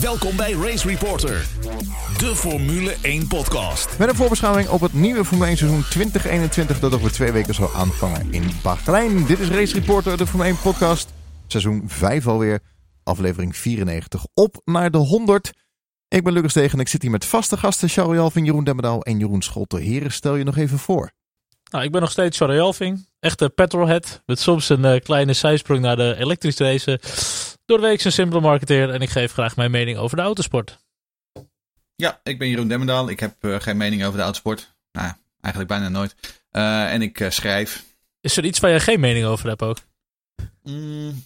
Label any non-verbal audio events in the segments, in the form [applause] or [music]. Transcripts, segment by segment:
Welkom bij Race Reporter, de Formule 1 podcast. Met een voorbeschouwing op het nieuwe Formule 1 seizoen 2021 dat over twee weken zal aanvangen in Bahrein. Dit is Race Reporter, de Formule 1 podcast. Seizoen 5 alweer, aflevering 94. Op naar de 100. Ik ben Lucas Tegen en ik zit hier met vaste gasten Charles Jalving, Jeroen Demmedaal en Jeroen Scholten. Heren, stel je nog even voor. Nou, ik ben nog steeds Charlie Alving. Echte petrolhead. Met soms een uh, kleine zijsprong naar de elektrische race. Door de week een simpele marketeer. En ik geef graag mijn mening over de autosport. Ja, ik ben Jeroen Demmendaal. Ik heb uh, geen mening over de autosport. Nou, eigenlijk bijna nooit. Uh, en ik schrijf. Is er iets waar je geen mening over hebt ook? Mm,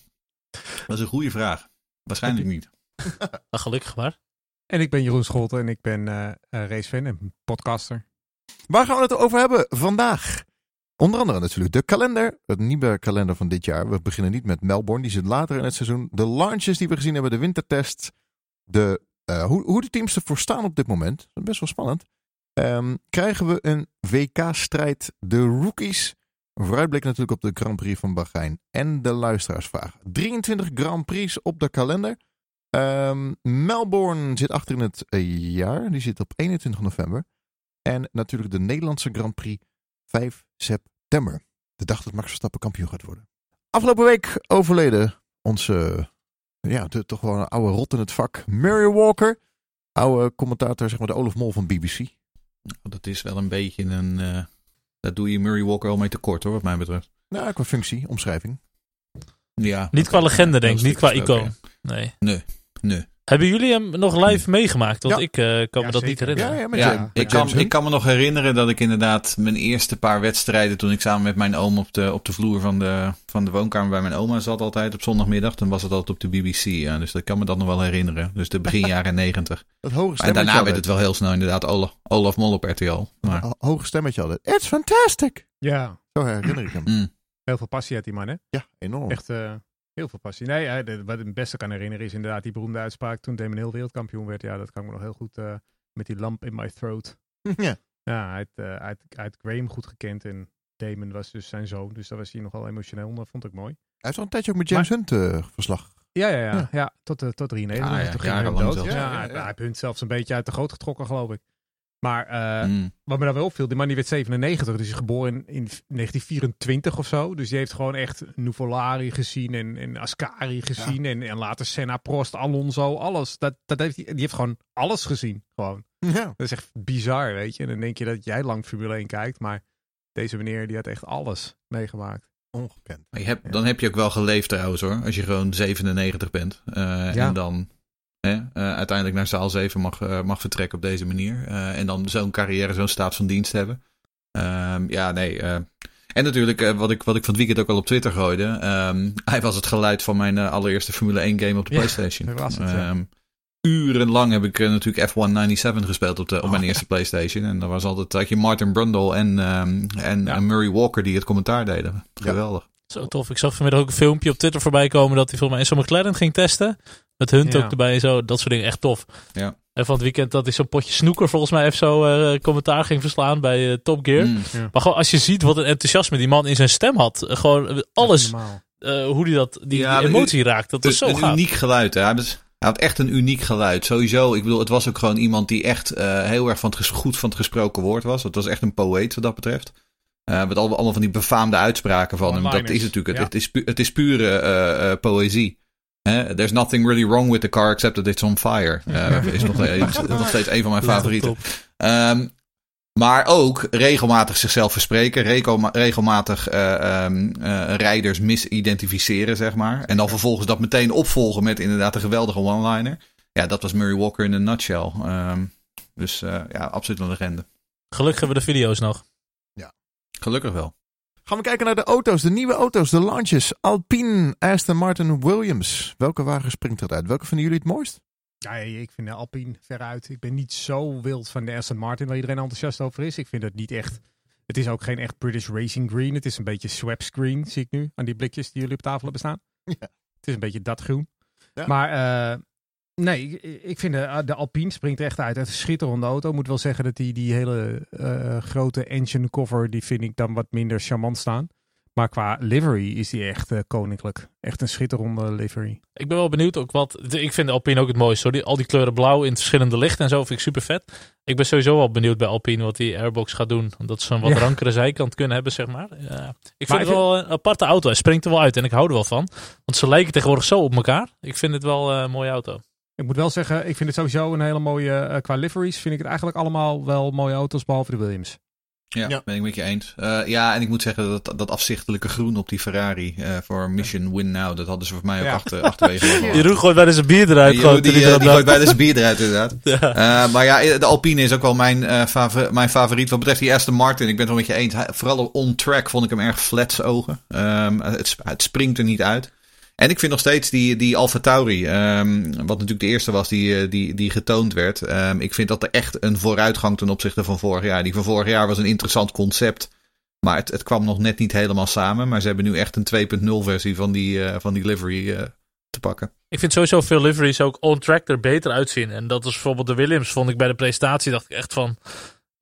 dat is een goede vraag. Waarschijnlijk niet. [laughs] nou, gelukkig maar. En ik ben Jeroen Scholten en ik ben racefan en podcaster. Waar gaan we het over hebben vandaag? Onder andere natuurlijk de kalender, het nieuwe kalender van dit jaar. We beginnen niet met Melbourne, die zit later in het seizoen. De launches die we gezien hebben, de wintertest, de, uh, hoe, hoe de teams ervoor staan op dit moment. Best wel spannend. Um, krijgen we een WK-strijd, de rookies. Een vooruitblik natuurlijk op de Grand Prix van Bahrein en de luisteraarsvraag. 23 Grand Prix op de kalender. Um, Melbourne zit achter in het jaar, die zit op 21 november. En natuurlijk de Nederlandse Grand Prix 5 september. De dag dat Max Verstappen kampioen gaat worden. Afgelopen week overleden onze, ja, de, toch wel een oude rot in het vak. Murray Walker. Oude commentator, zeg maar de Olaf Mol van BBC. Dat is wel een beetje een... Uh, daar doe je Murray Walker al mee tekort hoor, wat mij betreft. Nou, qua functie, omschrijving. Ja. Niet qua legende denk ik, niet qua icoon. Nee. Nee, nee. Hebben jullie hem nog live meegemaakt? Want ja. ik uh, kan ja, me dat zeker. niet herinneren. Ja, met ik, kan, ik kan me nog herinneren dat ik inderdaad mijn eerste paar wedstrijden... toen ik samen met mijn oom op de, op de vloer van de, van de woonkamer bij mijn oma zat altijd op zondagmiddag. Dan was het altijd op de BBC. Ja, dus ik kan me dat nog wel herinneren. Dus de begin [laughs] jaren negentig. Dat hoge En daarna werd het wel heel snel inderdaad Olaf, Olaf Mol op RTL. Maar... Hoge stemmetje altijd. It's fantastic! Ja. Zo herinner ik hem. Mm. Heel veel passie had die man hè? Ja, enorm. Echt... Uh... Heel veel passie. Nee, de, wat ik het beste kan herinneren is inderdaad die beroemde uitspraak toen Damon Hill wereldkampioen werd. Ja, dat kan ik me nog heel goed uh, met die lamp in my throat. [laughs] Ja. Ja, hij had, uh, hij, had Graham goed gekend en Damon was dus zijn zoon. Dus dat was hij nogal emotioneel. Dat vond ik mooi. Hij heeft al een tijdje ook met James maar, Hunt uh, verslag. Ja, ja, ja. ja. ja tot, uh, tot 93. Ja, ja. Ja, Ja, ja, hij- ja. hij heeft Hunt zelfs een beetje uit de goot getrokken, geloof ik. Maar uh, Mm. wat me dan wel opviel, die man die werd 97, dus hij is geboren in, in 1924 of zo. Dus die heeft gewoon echt Nuvolari gezien en, en Ascari gezien en, en later Senna, Prost, Alonso, alles. Dat, dat heeft, hij- die heeft gewoon alles gezien, gewoon. Ja. Dat is echt bizar, weet je. En dan denk je dat jij lang Formule 1 kijkt, maar deze meneer die had echt alles meegemaakt. Ongekend. Maar je hebt, dan heb je ook wel geleefd trouwens hoor. Als je gewoon 97 bent. Eh, Ja. En dan hè, eh, uiteindelijk naar zaal 7 mag, eh, mag vertrekken op deze manier. Eh, en dan zo'n carrière, zo'n staat van dienst hebben. Ehm, ja, nee. eh. en natuurlijk, eh, wat, ik, wat ik van het weekend ook al op Twitter gooide. ehm, [laughs] hij was het geluid van mijn allereerste Formule 1 game op de Ja, PlayStation. dat was het, ja. Ehm, Urenlang heb ik natuurlijk F197 gespeeld op, de, op Oh, mijn ja. eerste PlayStation. En daar was altijd had je Martin Brundle en, ehm, en, Ja. en Murray Walker die het commentaar deden. Geweldig. Zo tof. Ik zag vanmiddag ook een filmpje op Twitter voorbij komen dat hij volgens mij in zo'n McLaren ging testen. Met Hunt Ja. ook erbij en zo. Dat soort dingen. Echt tof. Ja. En van het weekend dat hij zo'n potje snoeker volgens mij even zo eh, commentaar ging verslaan bij eh, Top Gear. Mm. Maar gewoon als je ziet wat een enthousiasme die man in zijn stem had. eh, Gewoon alles, eh, hoe die dat, die, Ja, die maar emotie raakt. Dat is zo een gaaf. uniek geluid. Hè? Hij, had echt een uniek geluid. Sowieso, ik bedoel, het was ook gewoon iemand die echt eh, heel erg van het goed van het gesproken woord was. Het was echt een poëet wat dat betreft. Eh met allemaal, allemaal van die befaamde uitspraken van hem. Dat is natuurlijk, ja. het, het, is, pu- het is pure eh, eh, poëzie. There's nothing really wrong with the car except that it's on fire. [laughs] Eh, is nog, is nog steeds een van mijn favorieten. Ehm, maar ook regelmatig zichzelf verspreken. Regelmatig eh, ehm, eh, rijders misidentificeren, zeg maar. En dan vervolgens dat meteen opvolgen met inderdaad een geweldige one-liner. Ja, dat was Murray Walker in een nutshell. Ehm, dus eh, ja, absoluut een legende. Gelukkig hebben we de video's nog. Gelukkig wel. Gaan we kijken naar de auto's, de nieuwe auto's, de launches. Alpine, Aston Martin, Williams. Welke wagen springt eruit? Welke vinden jullie het mooist? Ja, ik vind de Alpine veruit. Ik ben niet zo wild van de Aston Martin waar iedereen enthousiast over is. Ik vind het niet echt... Het is ook geen echt British Racing Green. Het is een beetje Swept Green, zie ik nu. Aan die blikjes die jullie op tafel hebben staan. Ja. Het is een beetje dat groen. Ja. Maar eh, nee, ik, vind de, de Alpine springt echt uit. Het is een schitterende auto. Ik moet wel zeggen dat die, die hele eh, grote engine cover, die vind ik dan wat minder charmant staan. Maar qua livery is die echt eh, koninklijk. Echt een schitterende livery. Ik ben wel benieuwd ook wat. Ik vind de Alpine ook het mooiste. Hoor. Die, al die kleuren blauw in verschillende lichten en zo vind ik super vet. Ik ben sowieso wel benieuwd bij Alpine wat die airbox gaat doen. Omdat ze een wat Ja. rankere zijkant kunnen hebben, zeg maar. Ja. Ik vind het wel een aparte auto. Hij springt er wel uit en ik hou er wel van. Want ze lijken tegenwoordig zo op elkaar. Ik vind het wel eh, een mooie auto. Ik moet wel zeggen, ik vind het sowieso een hele mooie, eh, qua liveries vind ik het eigenlijk allemaal wel mooie auto's, behalve de Williams. Ja, Ja. ben ik met je eens. Eh, ja, en ik moet zeggen dat dat afzichtelijke groen op die Ferrari eh, voor Mission Win Now, dat hadden ze voor mij ook Ja. achter, achterwege. [laughs] Jeroen gooit bijna zijn bier eruit. Jeroen, gewoon, die, die lag. gooit bijna zijn bier eruit inderdaad. Ja. Eh, maar ja, de Alpine is ook wel mijn, eh, favor- mijn favoriet. Wat betreft die Aston Martin, ik ben het wel met je eens. Hij- vooral on track vond ik hem erg flats ogen. Ehm, het, het springt er niet uit. En ik vind nog steeds die, die Alfa Tauri, ehm, wat natuurlijk de eerste was die, eh, die, die getoond werd. Ehm, ik vind dat er echt een vooruitgang ten opzichte van vorig jaar. Die van vorig jaar was een interessant concept. Maar het, het kwam nog net niet helemaal samen. Maar ze hebben nu echt een 2.0 versie van die, eh, van die livery eh, te pakken. Ik vind sowieso veel liveries ook on-track er beter uitzien. En dat is bijvoorbeeld de Williams, vond ik bij de presentatie, dacht ik echt van...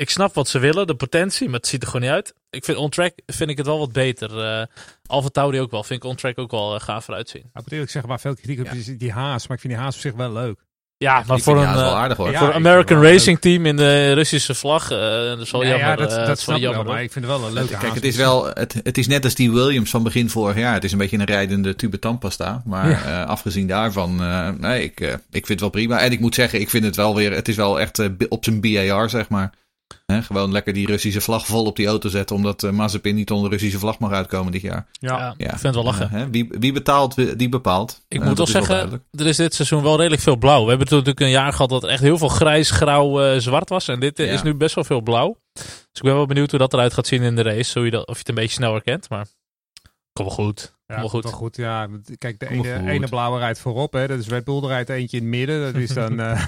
Ik snap wat ze willen, de potentie, maar het ziet er gewoon niet uit. Ik vind on-track vind ik het wel wat beter. eh Alfa Tauri ook wel, vind ik on-track ook wel uh, gaaf eruit zien. Ik moet eerlijk zeggen, waar veel kritiek op Ja. is die haas. Maar ik vind die haas op zich wel leuk. Ja, maar voor een, wel eh, aardig hoor. ja, voor een American wel Racing team in de Russische vlag, eh, dat is wel Ja, jammer. ja, dat, eh, is snap ik wel, jammer. maar ik vind het wel een leuke Kijk, haas. het is wel, het, het is net als die Williams van begin vorig jaar. Het is een beetje een rijdende tube tandpasta. Maar Ja. eh, afgezien daarvan, eh, nee, ik, eh, ik vind het wel prima. En ik moet zeggen, ik vind het wel weer, het is wel echt eh, op zijn BAR, zeg maar. Hè, gewoon lekker die Russische vlag vol op die auto zetten, omdat eh Mazepin niet onder de Russische vlag mag uitkomen dit jaar. Ja, Ja. ik vind het wel lachen. Eh, hè, wie, wie betaalt, die bepaalt. Ik Eh, moet wel zeggen, er is dit seizoen wel redelijk veel blauw. We hebben toen natuurlijk een jaar gehad dat er echt heel veel grijs, grauw, eh, zwart was. En dit Ja. is nu best wel veel blauw. Dus ik ben wel benieuwd hoe dat eruit gaat zien in de race. Hoe je dat, of je het een beetje snel herkent. Maar kom wel goed. Ja, wel goed. Wel goed. Ja, kijk, de ene, ene blauwe rijdt voorop. Hè. Dat is Red Bull. Er rijdt eentje in het midden. Dat is dan [laughs] eh,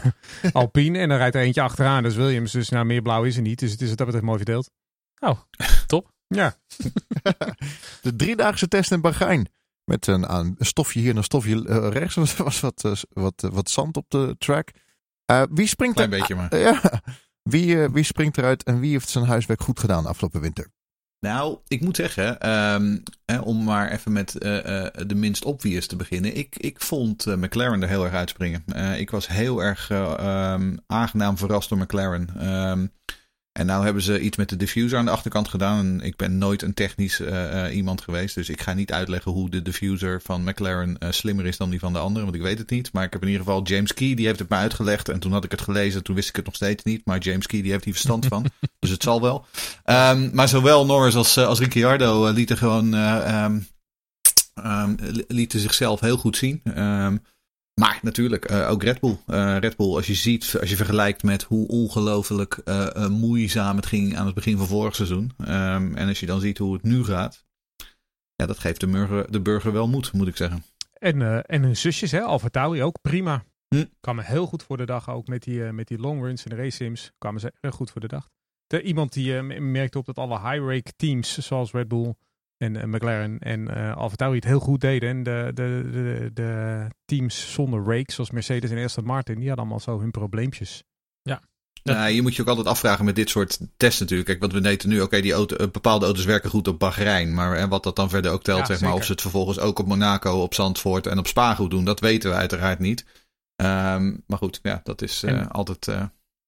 Alpine. En dan rijdt er eentje achteraan. Dat is Williams. Dus nou, meer blauw is er niet. Dus het is wat dat betreft mooi verdeeld. Oh, [laughs] top. Ja. [laughs] De driedaagse test in Bahrein. Met een, een stofje hier en een stofje eh, rechts. Er was wat, eh, wat, wat zand op de track. Eh, wie springt Klein er? beetje maar. Ja. Wie, wie springt eruit en wie heeft zijn huiswerk goed gedaan afgelopen winter? Nou, ik moet zeggen, ehm, hè, om maar even met eh, eh, de minst obvious te beginnen. Ik, ik vond eh, McLaren er heel erg uitspringen. Ik was heel erg ehm, aangenaam verrast door McLaren. Ehm, en nou hebben ze iets met de diffuser aan de achterkant gedaan. En ik ben nooit een technisch eh, eh, iemand geweest. Dus ik ga niet uitleggen hoe de diffuser van McLaren eh, slimmer is dan die van de andere. Want ik weet het niet. Maar ik heb in ieder geval James Key, die heeft het me uitgelegd. En toen had ik het gelezen, toen wist ik het nog steeds niet. Maar James Key, die heeft hier verstand van. [laughs] dus het zal wel. Ehm, maar zowel Norris als, als Ricciardo lieten gewoon eh, ehm, ehm, li- lieten zichzelf heel goed zien. Ehm, maar natuurlijk, eh, ook Red Bull. Eh, Red Bull, als je ziet, als je vergelijkt met hoe ongelooflijk eh, moeizaam het ging aan het begin van vorig seizoen. Ehm, en als je dan ziet hoe het nu gaat. Ja, dat geeft de burger, de burger wel moed, moet ik zeggen. En, en hun zusjes, hè, Alfa Tauri ook, prima. Hm. Kwamen heel goed voor de dag, ook met die, met die longruns en de race sims. Kwamen ze erg goed voor de dag. De, iemand die merkte op dat alle high-rake teams, zoals Red Bull en eh, McLaren en eh Alfa Tauri het heel goed deden. En de, de, de, de teams zonder rake, zoals Mercedes en Aston Martin, die hadden allemaal zo hun probleempjes. Ja. Nou, je moet je ook altijd afvragen met dit soort tests natuurlijk. Kijk, wat we weten nu, oké, die auto, eh, bepaalde auto's werken goed op Bahrein. Maar en wat dat dan verder ook telt, Ja, zeg maar, of ze het vervolgens ook op Monaco, op Zandvoort en op Spa goed doen, dat weten we uiteraard niet. Ehm, maar goed, ja, dat is eh, altijd... eh,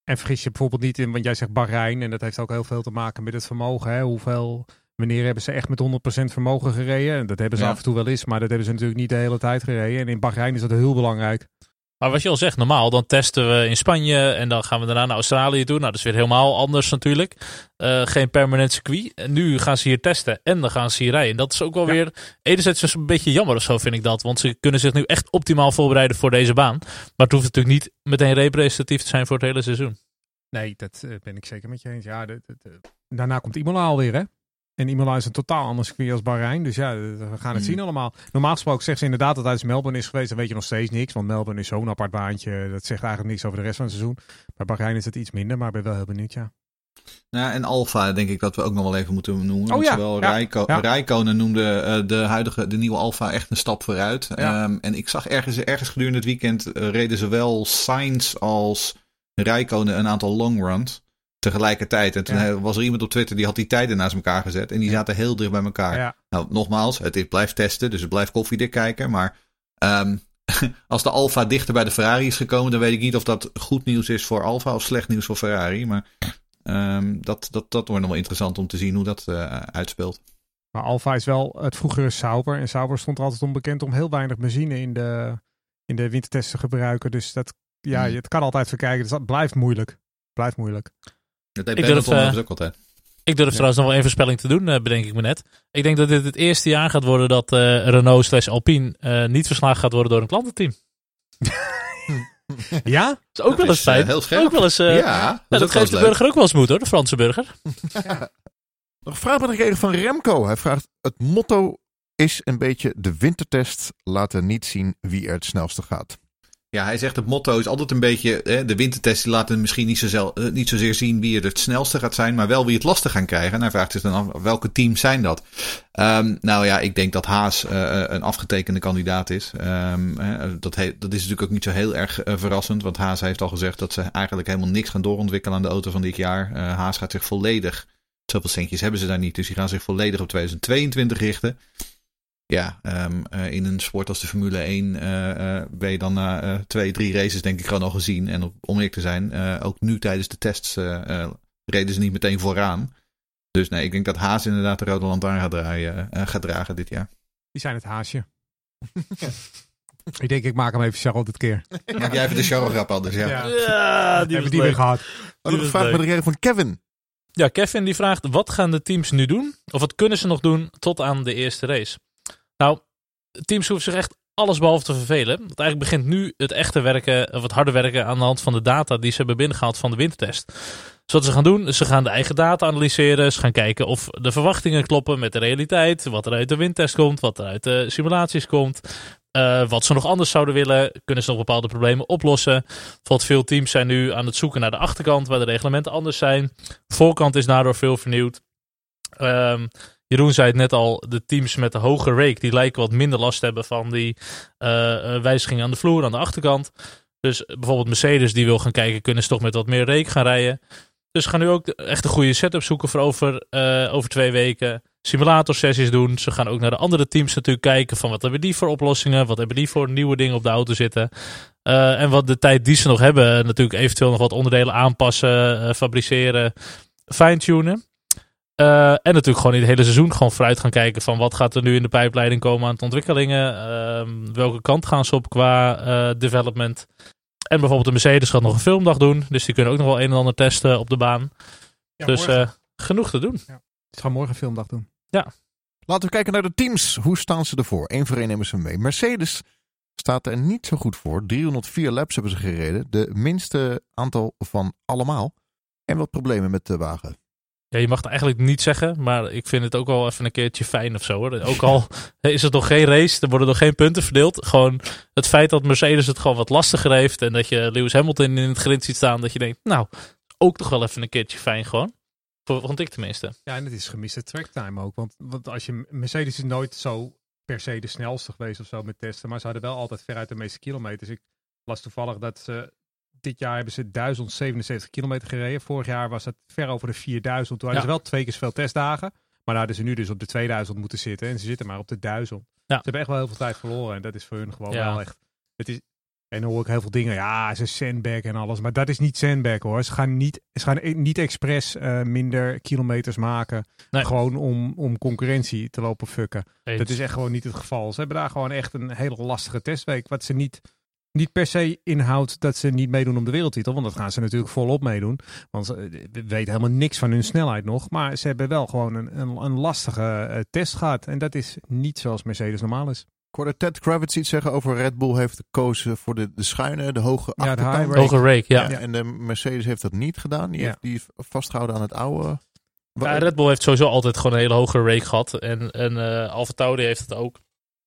En vergis je bijvoorbeeld niet in, want jij zegt Bahrein, en dat heeft ook heel veel te maken met het vermogen. Hè? Hoeveel, wanneer hebben ze echt met 100% vermogen gereden? En dat hebben ze Ja. af en toe wel eens, maar dat hebben ze natuurlijk niet de hele tijd gereden. En in Bahrein is dat heel belangrijk. Maar wat je al zegt, normaal, dan testen we in Spanje en dan gaan we daarna naar Australië toe. Nou, dat is weer helemaal anders natuurlijk. Eh, geen permanent circuit. En nu gaan ze hier testen en dan gaan ze hier rijden. Dat is ook wel Ja. weer, enerzijds is het een beetje jammer of zo vind ik dat. Want ze kunnen zich nu echt optimaal voorbereiden voor deze baan. Maar het hoeft natuurlijk niet meteen representatief te zijn voor het hele seizoen. Nee, dat eh, ben ik zeker met je eens. Ja, de- de- de- daarna komt Imola alweer, hè? En Imola is een totaal ander circuit als Bahrein. Dus ja, we gaan het Hmm. zien allemaal. Normaal gesproken zegt ze inderdaad dat hij uit Melbourne is geweest. Dan weet je nog steeds niks. Want Melbourne is zo'n apart baantje. Dat zegt eigenlijk niks over de rest van het seizoen. Bij Bahrein is het iets minder. Maar ik ben wel heel benieuwd, ja. Nou, en Alfa denk ik dat we ook nog wel even moeten noemen. Oh ja, Zowel ja, Rijko- ja. Rijkonen noemde eh, de huidige, de nieuwe Alfa echt een stap vooruit. Ja. Ehm, en ik zag ergens, ergens gedurende het weekend eh, reden zowel Sainz als Rijkonen een aantal long runs. Tegelijkertijd. En toen Ja. was er iemand op Twitter die had die tijden naast elkaar gezet. En die zaten heel dicht bij elkaar. Ja. Nou, nogmaals, het is, blijft testen, dus het blijft koffiedik kijken. Maar ehm, [laughs] als de Alfa dichter bij de Ferrari is gekomen, dan weet ik niet of dat goed nieuws is voor Alfa of slecht nieuws voor Ferrari. Maar ehm, dat, dat, dat wordt nog wel interessant om te zien hoe dat eh, uitspeelt. Maar Alfa is wel het vroegere Sauber. En Sauber stond er altijd onbekend om heel weinig benzine in de, in de wintertest te gebruiken. Dus dat, ja, Hmm. het kan altijd verkijken. Dus dat blijft moeilijk. Blijft moeilijk. Dat deed Ik durf, overigens ook altijd. Ik durf Ja. trouwens nog wel één voorspelling te doen, eh, bedenk ik me net. Ik denk dat dit het eerste jaar gaat worden dat eh, Renault slash Alpine eh, niet verslagen gaat worden door een klantenteam. [laughs] Ja? Dat is ook wel eens heel scherp. Ook wel eens, eh, ja, ja, dat, geeft de leuk. burger ook wel eens moed hoor, de Franse burger. [laughs] Nog een vraag ben ik gekregen van Remco. Hij vraagt: Het motto is een beetje de wintertest laten niet zien wie er het snelste gaat. Ja, hij zegt het motto is altijd een beetje. Hè, de wintertest die laten misschien niet, zo eh, niet zozeer zien wie er het snelste gaat zijn, maar wel wie het lastig gaan krijgen. En hij vraagt zich dan af welke teams zijn dat. Ehm, nou ja, ik denk dat Haas eh, een afgetekende kandidaat is. Ehm, hè, dat, dat is natuurlijk ook niet zo heel erg eh, verrassend, want Haas heeft al gezegd dat ze eigenlijk helemaal niks gaan doorontwikkelen aan de auto van dit jaar. Eh, Haas gaat zich volledig. Zoveel centjes hebben ze daar niet, dus die gaan zich volledig op 2022 richten. Ja, ehm, eh, in een sport als de Formule 1 eh, eh, ben je dan na eh, twee, drie races denk ik gewoon al gezien. En om eerlijk te zijn, eh, ook nu tijdens de tests reden ze niet meteen vooraan. Dus nee, ik denk dat Haas inderdaad de rode lantaarn gaat, draaien, gaat dragen dit jaar. Die zijn het haasje. ik denk, ik maak hem even Charlotte dit keer. Maak jij even de show-grap anders, ja. Ja. Ja, die Hebben die weer gehad. Oh, vraag ik gekregen van Kevin. Ja, Kevin die vraagt, wat gaan de teams nu doen? Of wat kunnen ze nog doen tot aan de eerste race? Nou, de teams hoeven zich echt alles behalve te vervelen. Want eigenlijk begint nu het echte werken, of het harde werken aan de hand van de data die ze hebben binnengehaald van de wintertest. Dus wat ze gaan doen, ze gaan de eigen data analyseren. Ze gaan kijken of de verwachtingen kloppen met de realiteit. Wat er uit de windtest komt, wat er uit de simulaties komt. eh, wat ze nog anders zouden willen. Kunnen ze nog bepaalde problemen oplossen? Bijvoorbeeld veel teams zijn nu aan het zoeken naar de achterkant, waar de reglementen anders zijn. Voorkant is daardoor veel vernieuwd. Ehm, Jeroen zei het net al, de teams met de hoge rake, die lijken wat minder last te hebben van die eh, wijzigingen aan de vloer, aan de achterkant. Dus bijvoorbeeld Mercedes die wil gaan kijken, kunnen ze toch met wat meer rake gaan rijden. Dus gaan nu ook echt een goede setup zoeken voor over, eh, over twee weken. Simulatorsessies doen. Ze gaan ook naar de andere teams natuurlijk kijken van wat hebben die voor oplossingen, wat hebben die voor nieuwe dingen op de auto zitten. En wat de tijd die ze nog hebben, natuurlijk eventueel nog wat onderdelen aanpassen, fabriceren, fine-tunen. Eh, en natuurlijk gewoon in het hele seizoen gewoon vooruit gaan kijken van wat gaat er nu in de pijpleiding komen aan het ontwikkelingen. Ehm, welke kant gaan ze op qua eh, development. En bijvoorbeeld de Mercedes gaat nog een filmdag doen. Dus die kunnen ook nog wel een en ander testen op de baan. Ja, dus morgen. eh, genoeg te doen. Ze gaan morgen een filmdag doen. Laten we kijken naar de teams. Hoe staan ze ervoor? Eén voor één nemen ze mee. Mercedes staat er niet zo goed voor. 304 laps hebben ze gereden. De minste aantal van allemaal. En wat problemen met de wagen. Ja, je mag het eigenlijk niet zeggen, maar ik vind het ook wel even een keertje fijn of zo. Hoor. Ook al [laughs] is het nog geen race, er worden nog geen punten verdeeld. Gewoon het feit dat Mercedes het gewoon wat lastiger heeft en dat je Lewis Hamilton in het grind ziet staan, dat je denkt, nou, ook toch wel even een keertje fijn gewoon. Vond ik tenminste. Ja, en het is gemiste tracktime ook. Want, want als je Mercedes is nooit zo per se de snelste geweest of zo met testen. Maar ze hadden wel altijd veruit de meeste kilometers. Ik las toevallig dat ze dit jaar hebben ze 1077 kilometer gereden. Vorig jaar was het ver over de 4000. Toen hadden Ja. ze wel twee keer zoveel testdagen. Maar daar hadden ze nu dus op de 2000 moeten zitten. En ze zitten maar op de 1000. Ja. Ze hebben echt wel heel veel tijd verloren. En dat is voor hun gewoon Ja. wel echt... Het is, en dan hoor ik heel veel dingen. Ja, ze sandbag en alles. Maar dat is niet sandbag hoor. Ze gaan niet, ze gaan e- niet expres eh, minder kilometers maken. Nee. Gewoon om, om concurrentie te lopen fucken. Eens. Dat is echt gewoon niet het geval. Ze hebben daar gewoon echt een hele lastige testweek. Wat ze niet, niet per se inhoudt dat ze niet meedoen om de wereldtitel. Want dat gaan ze natuurlijk volop meedoen. Want ze we weten helemaal niks van hun snelheid nog. Maar ze hebben wel gewoon een, een, een lastige eh, test gehad. En dat is niet zoals Mercedes normaal is. Ik hoorde Ted Kravitz iets zeggen over Red Bull heeft gekozen voor de, de schuine, de hoge Ja, de achterkant. high rake. Hoge rake, ja. Ja, En de Mercedes heeft dat niet gedaan. Die Ja. heeft die vastgehouden aan het oude. Ja, Red Bull heeft sowieso altijd gewoon een hele hoge rake gehad. En, en eh Alfa Tauri heeft het ook.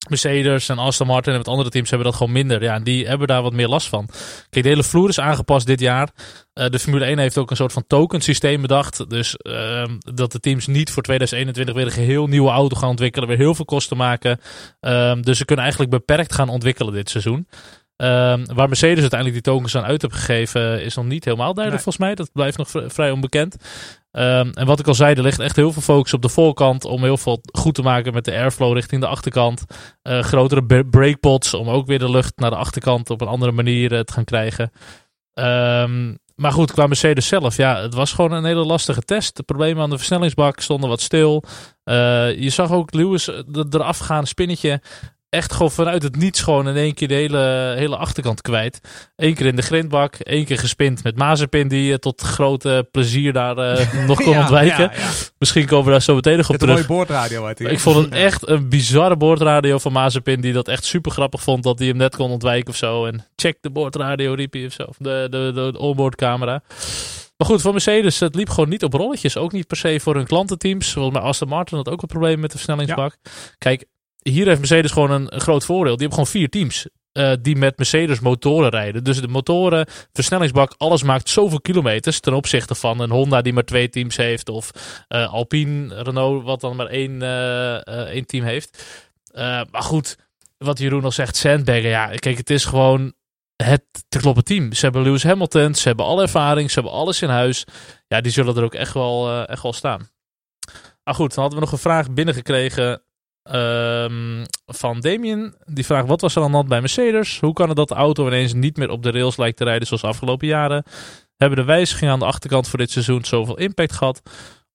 Mercedes en Aston Martin en wat andere teams hebben dat gewoon minder. Ja, en die hebben daar wat meer last van. Kijk, de hele vloer is aangepast dit jaar. Eh, de Formule 1 heeft ook een soort van token systeem bedacht. Dus ehm, dat de teams niet voor 2021 weer een geheel nieuwe auto gaan ontwikkelen. Weer heel veel kosten maken. Ehm, dus ze kunnen eigenlijk beperkt gaan ontwikkelen dit seizoen. Ehm, waar Mercedes uiteindelijk die tokens aan uit heeft gegeven, is nog niet helemaal duidelijk Nee. volgens mij. Dat blijft nog vri- vrij onbekend. Ehm, en wat ik al zei, er ligt echt heel veel focus op de voorkant om heel veel goed te maken met de airflow richting de achterkant. Eh, grotere breakpots om ook weer de lucht naar de achterkant op een andere manier eh, te gaan krijgen. Ehm, maar goed, qua Mercedes zelf, ja, het was gewoon een hele lastige test. De problemen aan de versnellingsbak stonden wat stil. Eh, je zag ook Lewis eh, er- eraf gaan, spinnetje. Echt gewoon vanuit het niets gewoon in één keer de hele, hele achterkant kwijt. Eén keer in de grindbak, één keer gespind met Mazepin die eh, tot grote plezier daar eh, [laughs] nog kon Ja, ontwijken. ja, ja. Misschien komen we daar zo meteen nog op Met een mooie boordradio uit hier. Ik vond het echt een bizarre boordradio van Mazepin. Die dat echt super grappig vond. Dat hij hem net kon ontwijken of zo. En check de boordradio riep hij of zo. De, de, de, de onboardcamera. Maar goed, voor Mercedes, het liep gewoon niet op rolletjes. Ook niet per se voor hun klantenteams. Volgens mij Aston Martin had ook een probleem met de versnellingsbak. Kijk, hier heeft Mercedes gewoon een, groot voordeel. Die hebben gewoon vier teams. eh, die met Mercedes motoren rijden. Dus de motoren, versnellingsbak, alles maakt zoveel kilometers ten opzichte van een Honda die maar twee teams heeft. Of eh, Alpine, Renault, wat dan maar één, eh, één team heeft. Maar goed, wat Jeroen al zegt, Sandbergen, ja, kijk, het is gewoon het te kloppen team. Ze hebben Lewis Hamilton, ze hebben alle ervaring, ze hebben alles in huis. Ja, die zullen er ook echt wel, echt wel staan. Maar goed, dan hadden we nog een vraag binnengekregen ehm, van Damien. Die vraagt, wat was er aan de hand bij Mercedes? Hoe kan het dat de auto ineens niet meer op de rails lijkt te rijden zoals de afgelopen jaren? Hebben de wijzigingen aan de achterkant voor dit seizoen zoveel impact gehad?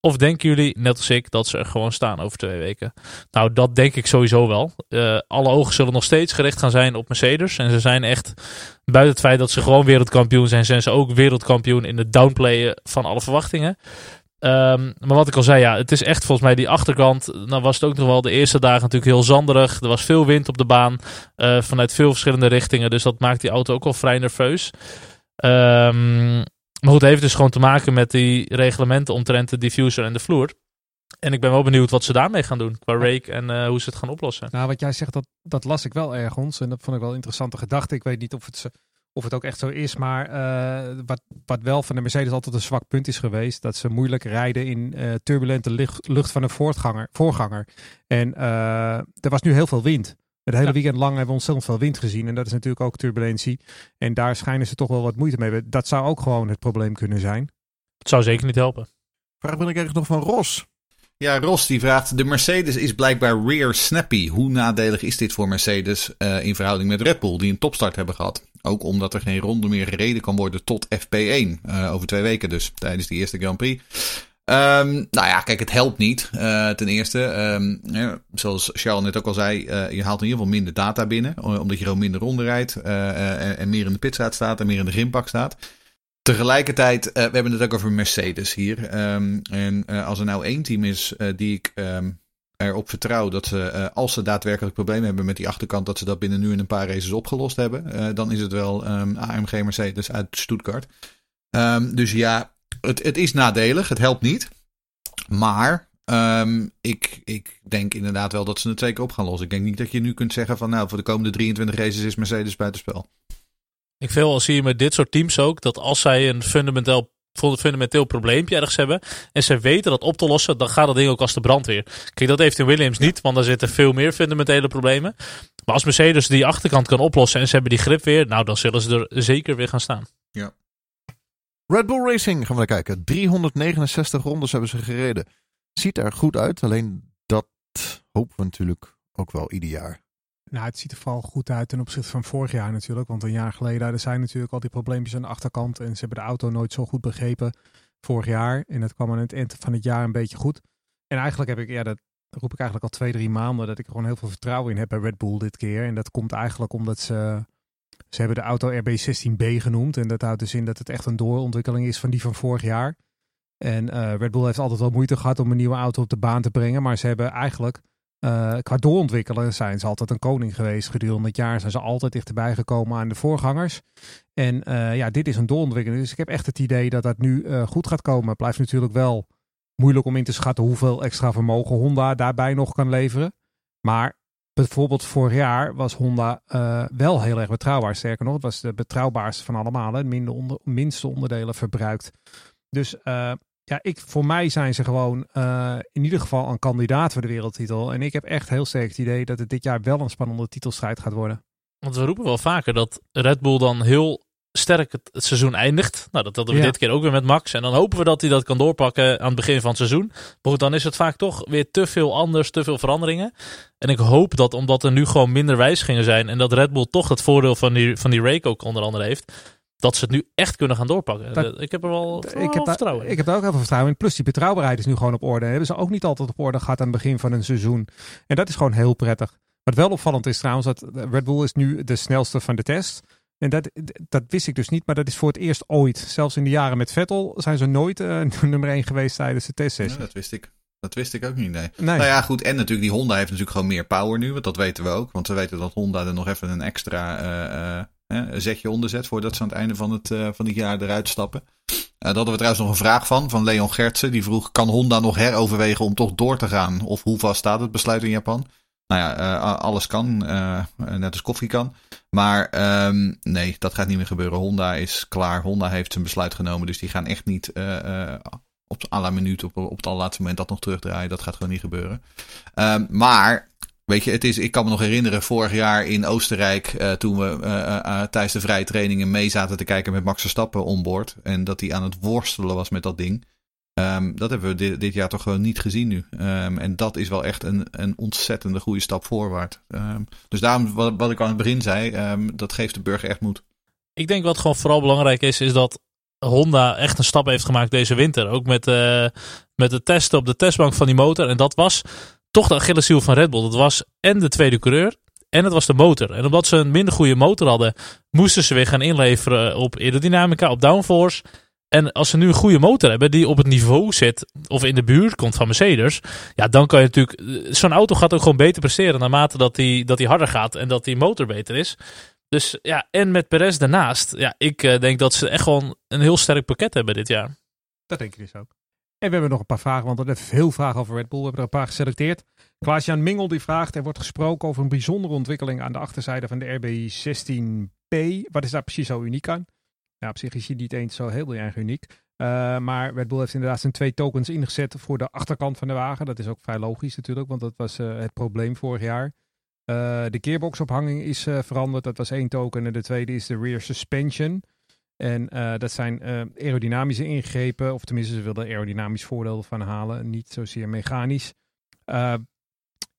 Of denken jullie, net als ik, dat ze er gewoon staan over twee weken? Nou, dat denk ik sowieso wel. Eh, alle ogen zullen nog steeds gericht gaan zijn op Mercedes. En ze zijn echt, buiten het feit dat ze gewoon wereldkampioen zijn, zijn ze ook wereldkampioen in het downplayen van alle verwachtingen. Ehm, maar wat ik al zei, ja, het is echt volgens mij die achterkant. Nou was het ook nog wel de eerste dagen natuurlijk heel zanderig. Er was veel wind op de baan eh, vanuit veel verschillende richtingen. Dus dat maakt die auto ook wel vrij nerveus. Ehm, maar goed, het heeft dus gewoon te maken met die reglementen omtrent de diffuser en de vloer. En ik ben wel benieuwd wat ze daarmee gaan doen qua rake en eh, hoe ze het gaan oplossen. Nou, wat jij zegt, dat, dat las ik wel ergens. En dat vond ik wel een interessante gedachte. Ik weet niet of het, zo- of het ook echt zo is. Maar eh, wat, wat wel van de Mercedes altijd een zwak punt is geweest. Dat ze moeilijk rijden in eh, turbulente licht, lucht van een voortganger, voorganger. En eh, er was nu heel veel wind. Het hele Ja. weekend lang hebben we ontzettend veel wind gezien. En dat is natuurlijk ook turbulentie. En daar schijnen ze toch wel wat moeite mee. Dat zou ook gewoon het probleem kunnen zijn. Het zou zeker niet helpen. Vraag ben ik eigenlijk nog van Ros. Ja, Ros die vraagt: De Mercedes is blijkbaar rear snappy. Hoe nadelig is dit voor Mercedes eh, in verhouding met Red Bull, die een topstart hebben gehad? Ook omdat er geen ronde meer gereden kan worden tot FP1. eh, over twee weken dus, tijdens die eerste Grand Prix. Ehm, nou ja, kijk, het helpt niet. eh, ten eerste, ehm, zoals Charles net ook al zei, je haalt in ieder geval minder data binnen. Omdat je gewoon minder ronde rijdt en, en meer in de pitstraat staat en meer in de grindbak staat. Tegelijkertijd, eh, we hebben het ook over Mercedes hier. Ehm, en eh, als er nou één team is eh, die ik ehm, erop vertrouw dat ze, als ze daadwerkelijk problemen hebben met die achterkant, dat ze dat binnen nu in een paar races opgelost hebben, dan is het wel ehm, AMG Mercedes uit Stuttgart. Dus ja, het, het is nadelig, het helpt niet. Maar ik, ik denk inderdaad wel dat ze het zeker op gaan lossen. Ik denk niet dat je nu kunt zeggen van nou, voor de komende 23 races is Mercedes buitenspel. Ik veel zie je met dit soort teams ook dat als zij een fundamenteel, fundamenteel probleempje ergens hebben en ze weten dat op te lossen, dan gaat dat ding ook als de brandweer. Kijk, dat heeft in Williams niet, want daar zitten veel meer fundamentele problemen. Maar als Mercedes die achterkant kan oplossen en ze hebben die grip weer, nou dan zullen ze er zeker weer gaan staan. Red Bull Racing gaan we naar kijken. 369 rondes hebben ze gereden. Ziet er goed uit, alleen dat hopen we natuurlijk ook wel ieder jaar. Nou, het ziet er vooral goed uit ten opzichte van vorig jaar natuurlijk. Want een jaar geleden er zijn natuurlijk al die probleempjes aan de achterkant. En ze hebben de auto nooit zo goed begrepen vorig jaar. En dat kwam aan het eind van het jaar een beetje goed. En eigenlijk heb ik, ja, dat roep ik eigenlijk al twee, drie maanden. Dat ik gewoon heel veel vertrouwen in heb bij Red Bull dit keer. En dat komt eigenlijk omdat ze... Ze hebben de auto RB16B genoemd. En dat houdt dus in dat het echt een doorontwikkeling is van die van vorig jaar. En eh, Red Bull heeft altijd wel moeite gehad om een nieuwe auto op de baan te brengen. Maar ze hebben eigenlijk eh, qua doorontwikkelen zijn ze altijd een koning geweest. Gedurende het jaar zijn ze altijd dichterbij gekomen aan de voorgangers. En eh, ja, dit is een doorontwikkeling. Dus ik heb echt het idee dat dat nu eh, goed gaat komen. Het blijft natuurlijk wel moeilijk om in te schatten hoeveel extra vermogen Honda daarbij nog kan leveren. Maar bijvoorbeeld vorig jaar was Honda wel heel erg betrouwbaar. Sterker nog, het was de betrouwbaarste van allemaal. Het minder onder, minste onderdelen verbruikt. Dus ja, ik, voor mij zijn ze gewoon eh, in ieder geval een kandidaat voor de wereldtitel. En ik heb echt heel sterk het idee dat het dit jaar wel een spannende titelstrijd gaat worden. Want we roepen wel vaker dat Red Bull dan heel sterk het, het seizoen eindigt. Nou, dat hadden we Ja. dit keer ook weer met Max. En dan hopen we dat hij dat kan doorpakken aan het begin van het seizoen. Maar goed, dan is het vaak toch weer te veel anders, te veel veranderingen. En ik hoop dat, omdat er nu gewoon minder wijzigingen zijn... en dat Red Bull toch het voordeel van die, van die rake ook onder andere heeft... dat ze het nu echt kunnen gaan doorpakken. Dat- ik heb er wel, wel ik heb, vertrouwen in. ik heb daar ook heel veel vertrouwen in. Plus die betrouwbaarheid is nu gewoon op orde. Hebben ze ook niet altijd op orde gehad aan het begin van een seizoen. En dat is gewoon heel prettig. Wat wel opvallend is trouwens, dat Red Bull is nu de snelste van de test. En dat, dat wist ik dus niet, maar dat is voor het eerst ooit. Zelfs in de jaren met Vettel zijn ze nooit eh, [laughs] nummer 1 geweest tijdens de Ja, testsessie. dat wist ik. Dat wist ik ook niet, nee. Nee. Nou ja, goed. En natuurlijk, die Honda heeft natuurlijk gewoon meer power nu. Want dat weten we ook. Want we weten dat Honda er nog even een extra eh, eh, eh, zetje onder zet. Voordat ze aan het einde van het, eh, van het jaar eruit stappen. Eh daar hadden we trouwens nog een vraag van. Van Leon Gertsen. Die vroeg, kan Honda nog heroverwegen om toch door te gaan? Of hoe vast staat het besluit in Japan? Nou ja, eh, alles kan. net als koffie kan. Maar ehm, nee, dat gaat niet meer gebeuren. Honda is klaar. Honda heeft zijn besluit genomen. Dus die gaan echt niet op à la minuut, op, op het allerlaatste moment dat nog terugdraaien. Dat gaat gewoon niet gebeuren. Ehm, maar, weet je, het is, ik kan me nog herinneren, vorig jaar in Oostenrijk, eh, toen we eh, eh, tijdens de vrije trainingen mee zaten te kijken met Max Verstappen onboard. En dat hij aan het worstelen was met dat ding. Ehm, dat hebben we dit, jaar toch gewoon niet gezien nu. Ehm, en dat is wel echt een, een ontzettende goede stap voorwaarts. Ehm, dus daarom, wat, ik aan het begin zei, dat geeft de burger echt moed. Ik denk wat gewoon vooral belangrijk is, is dat Honda echt een stap heeft gemaakt deze winter. Ook met, met de testen op de testbank van die motor. En dat was toch de Achilleshiel van Red Bull. Dat was en de tweede coureur en het was de motor. En omdat ze een minder goede motor hadden, moesten ze weer gaan inleveren op aerodynamica, op downforce. En als ze nu een goede motor hebben die op het niveau zit, of in de buurt komt van Mercedes, ja, dan kan je natuurlijk. eh, Zo'n auto gaat ook gewoon beter presteren naarmate dat die, dat die harder gaat en dat die motor beter is. Dus ja, en met Perez daarnaast. Ja, ik eh, denk dat ze echt gewoon een heel sterk pakket hebben dit jaar. Dat denk ik dus ook. En we hebben nog een paar vragen, want er zijn veel vragen over Red Bull. We hebben er een paar geselecteerd. Klaas-Jan Mingel die vraagt, er wordt gesproken over een bijzondere ontwikkeling aan de achterzijde van de RBI 16P. Wat is daar precies zo uniek aan? Ja, op zich is die niet eens zo heel erg uniek. Uh, maar Red Bull heeft inderdaad zijn twee tokens ingezet voor de achterkant van de wagen. Dat is ook vrij logisch natuurlijk, want dat was uh, het probleem vorig jaar. Uh, de gearboxophanging is veranderd. Dat was één token. En de tweede is de rear suspension. En uh, dat zijn aerodynamische ingrepen. Of tenminste, ze wilden aerodynamisch voordeel van halen. Niet zozeer mechanisch. Uh,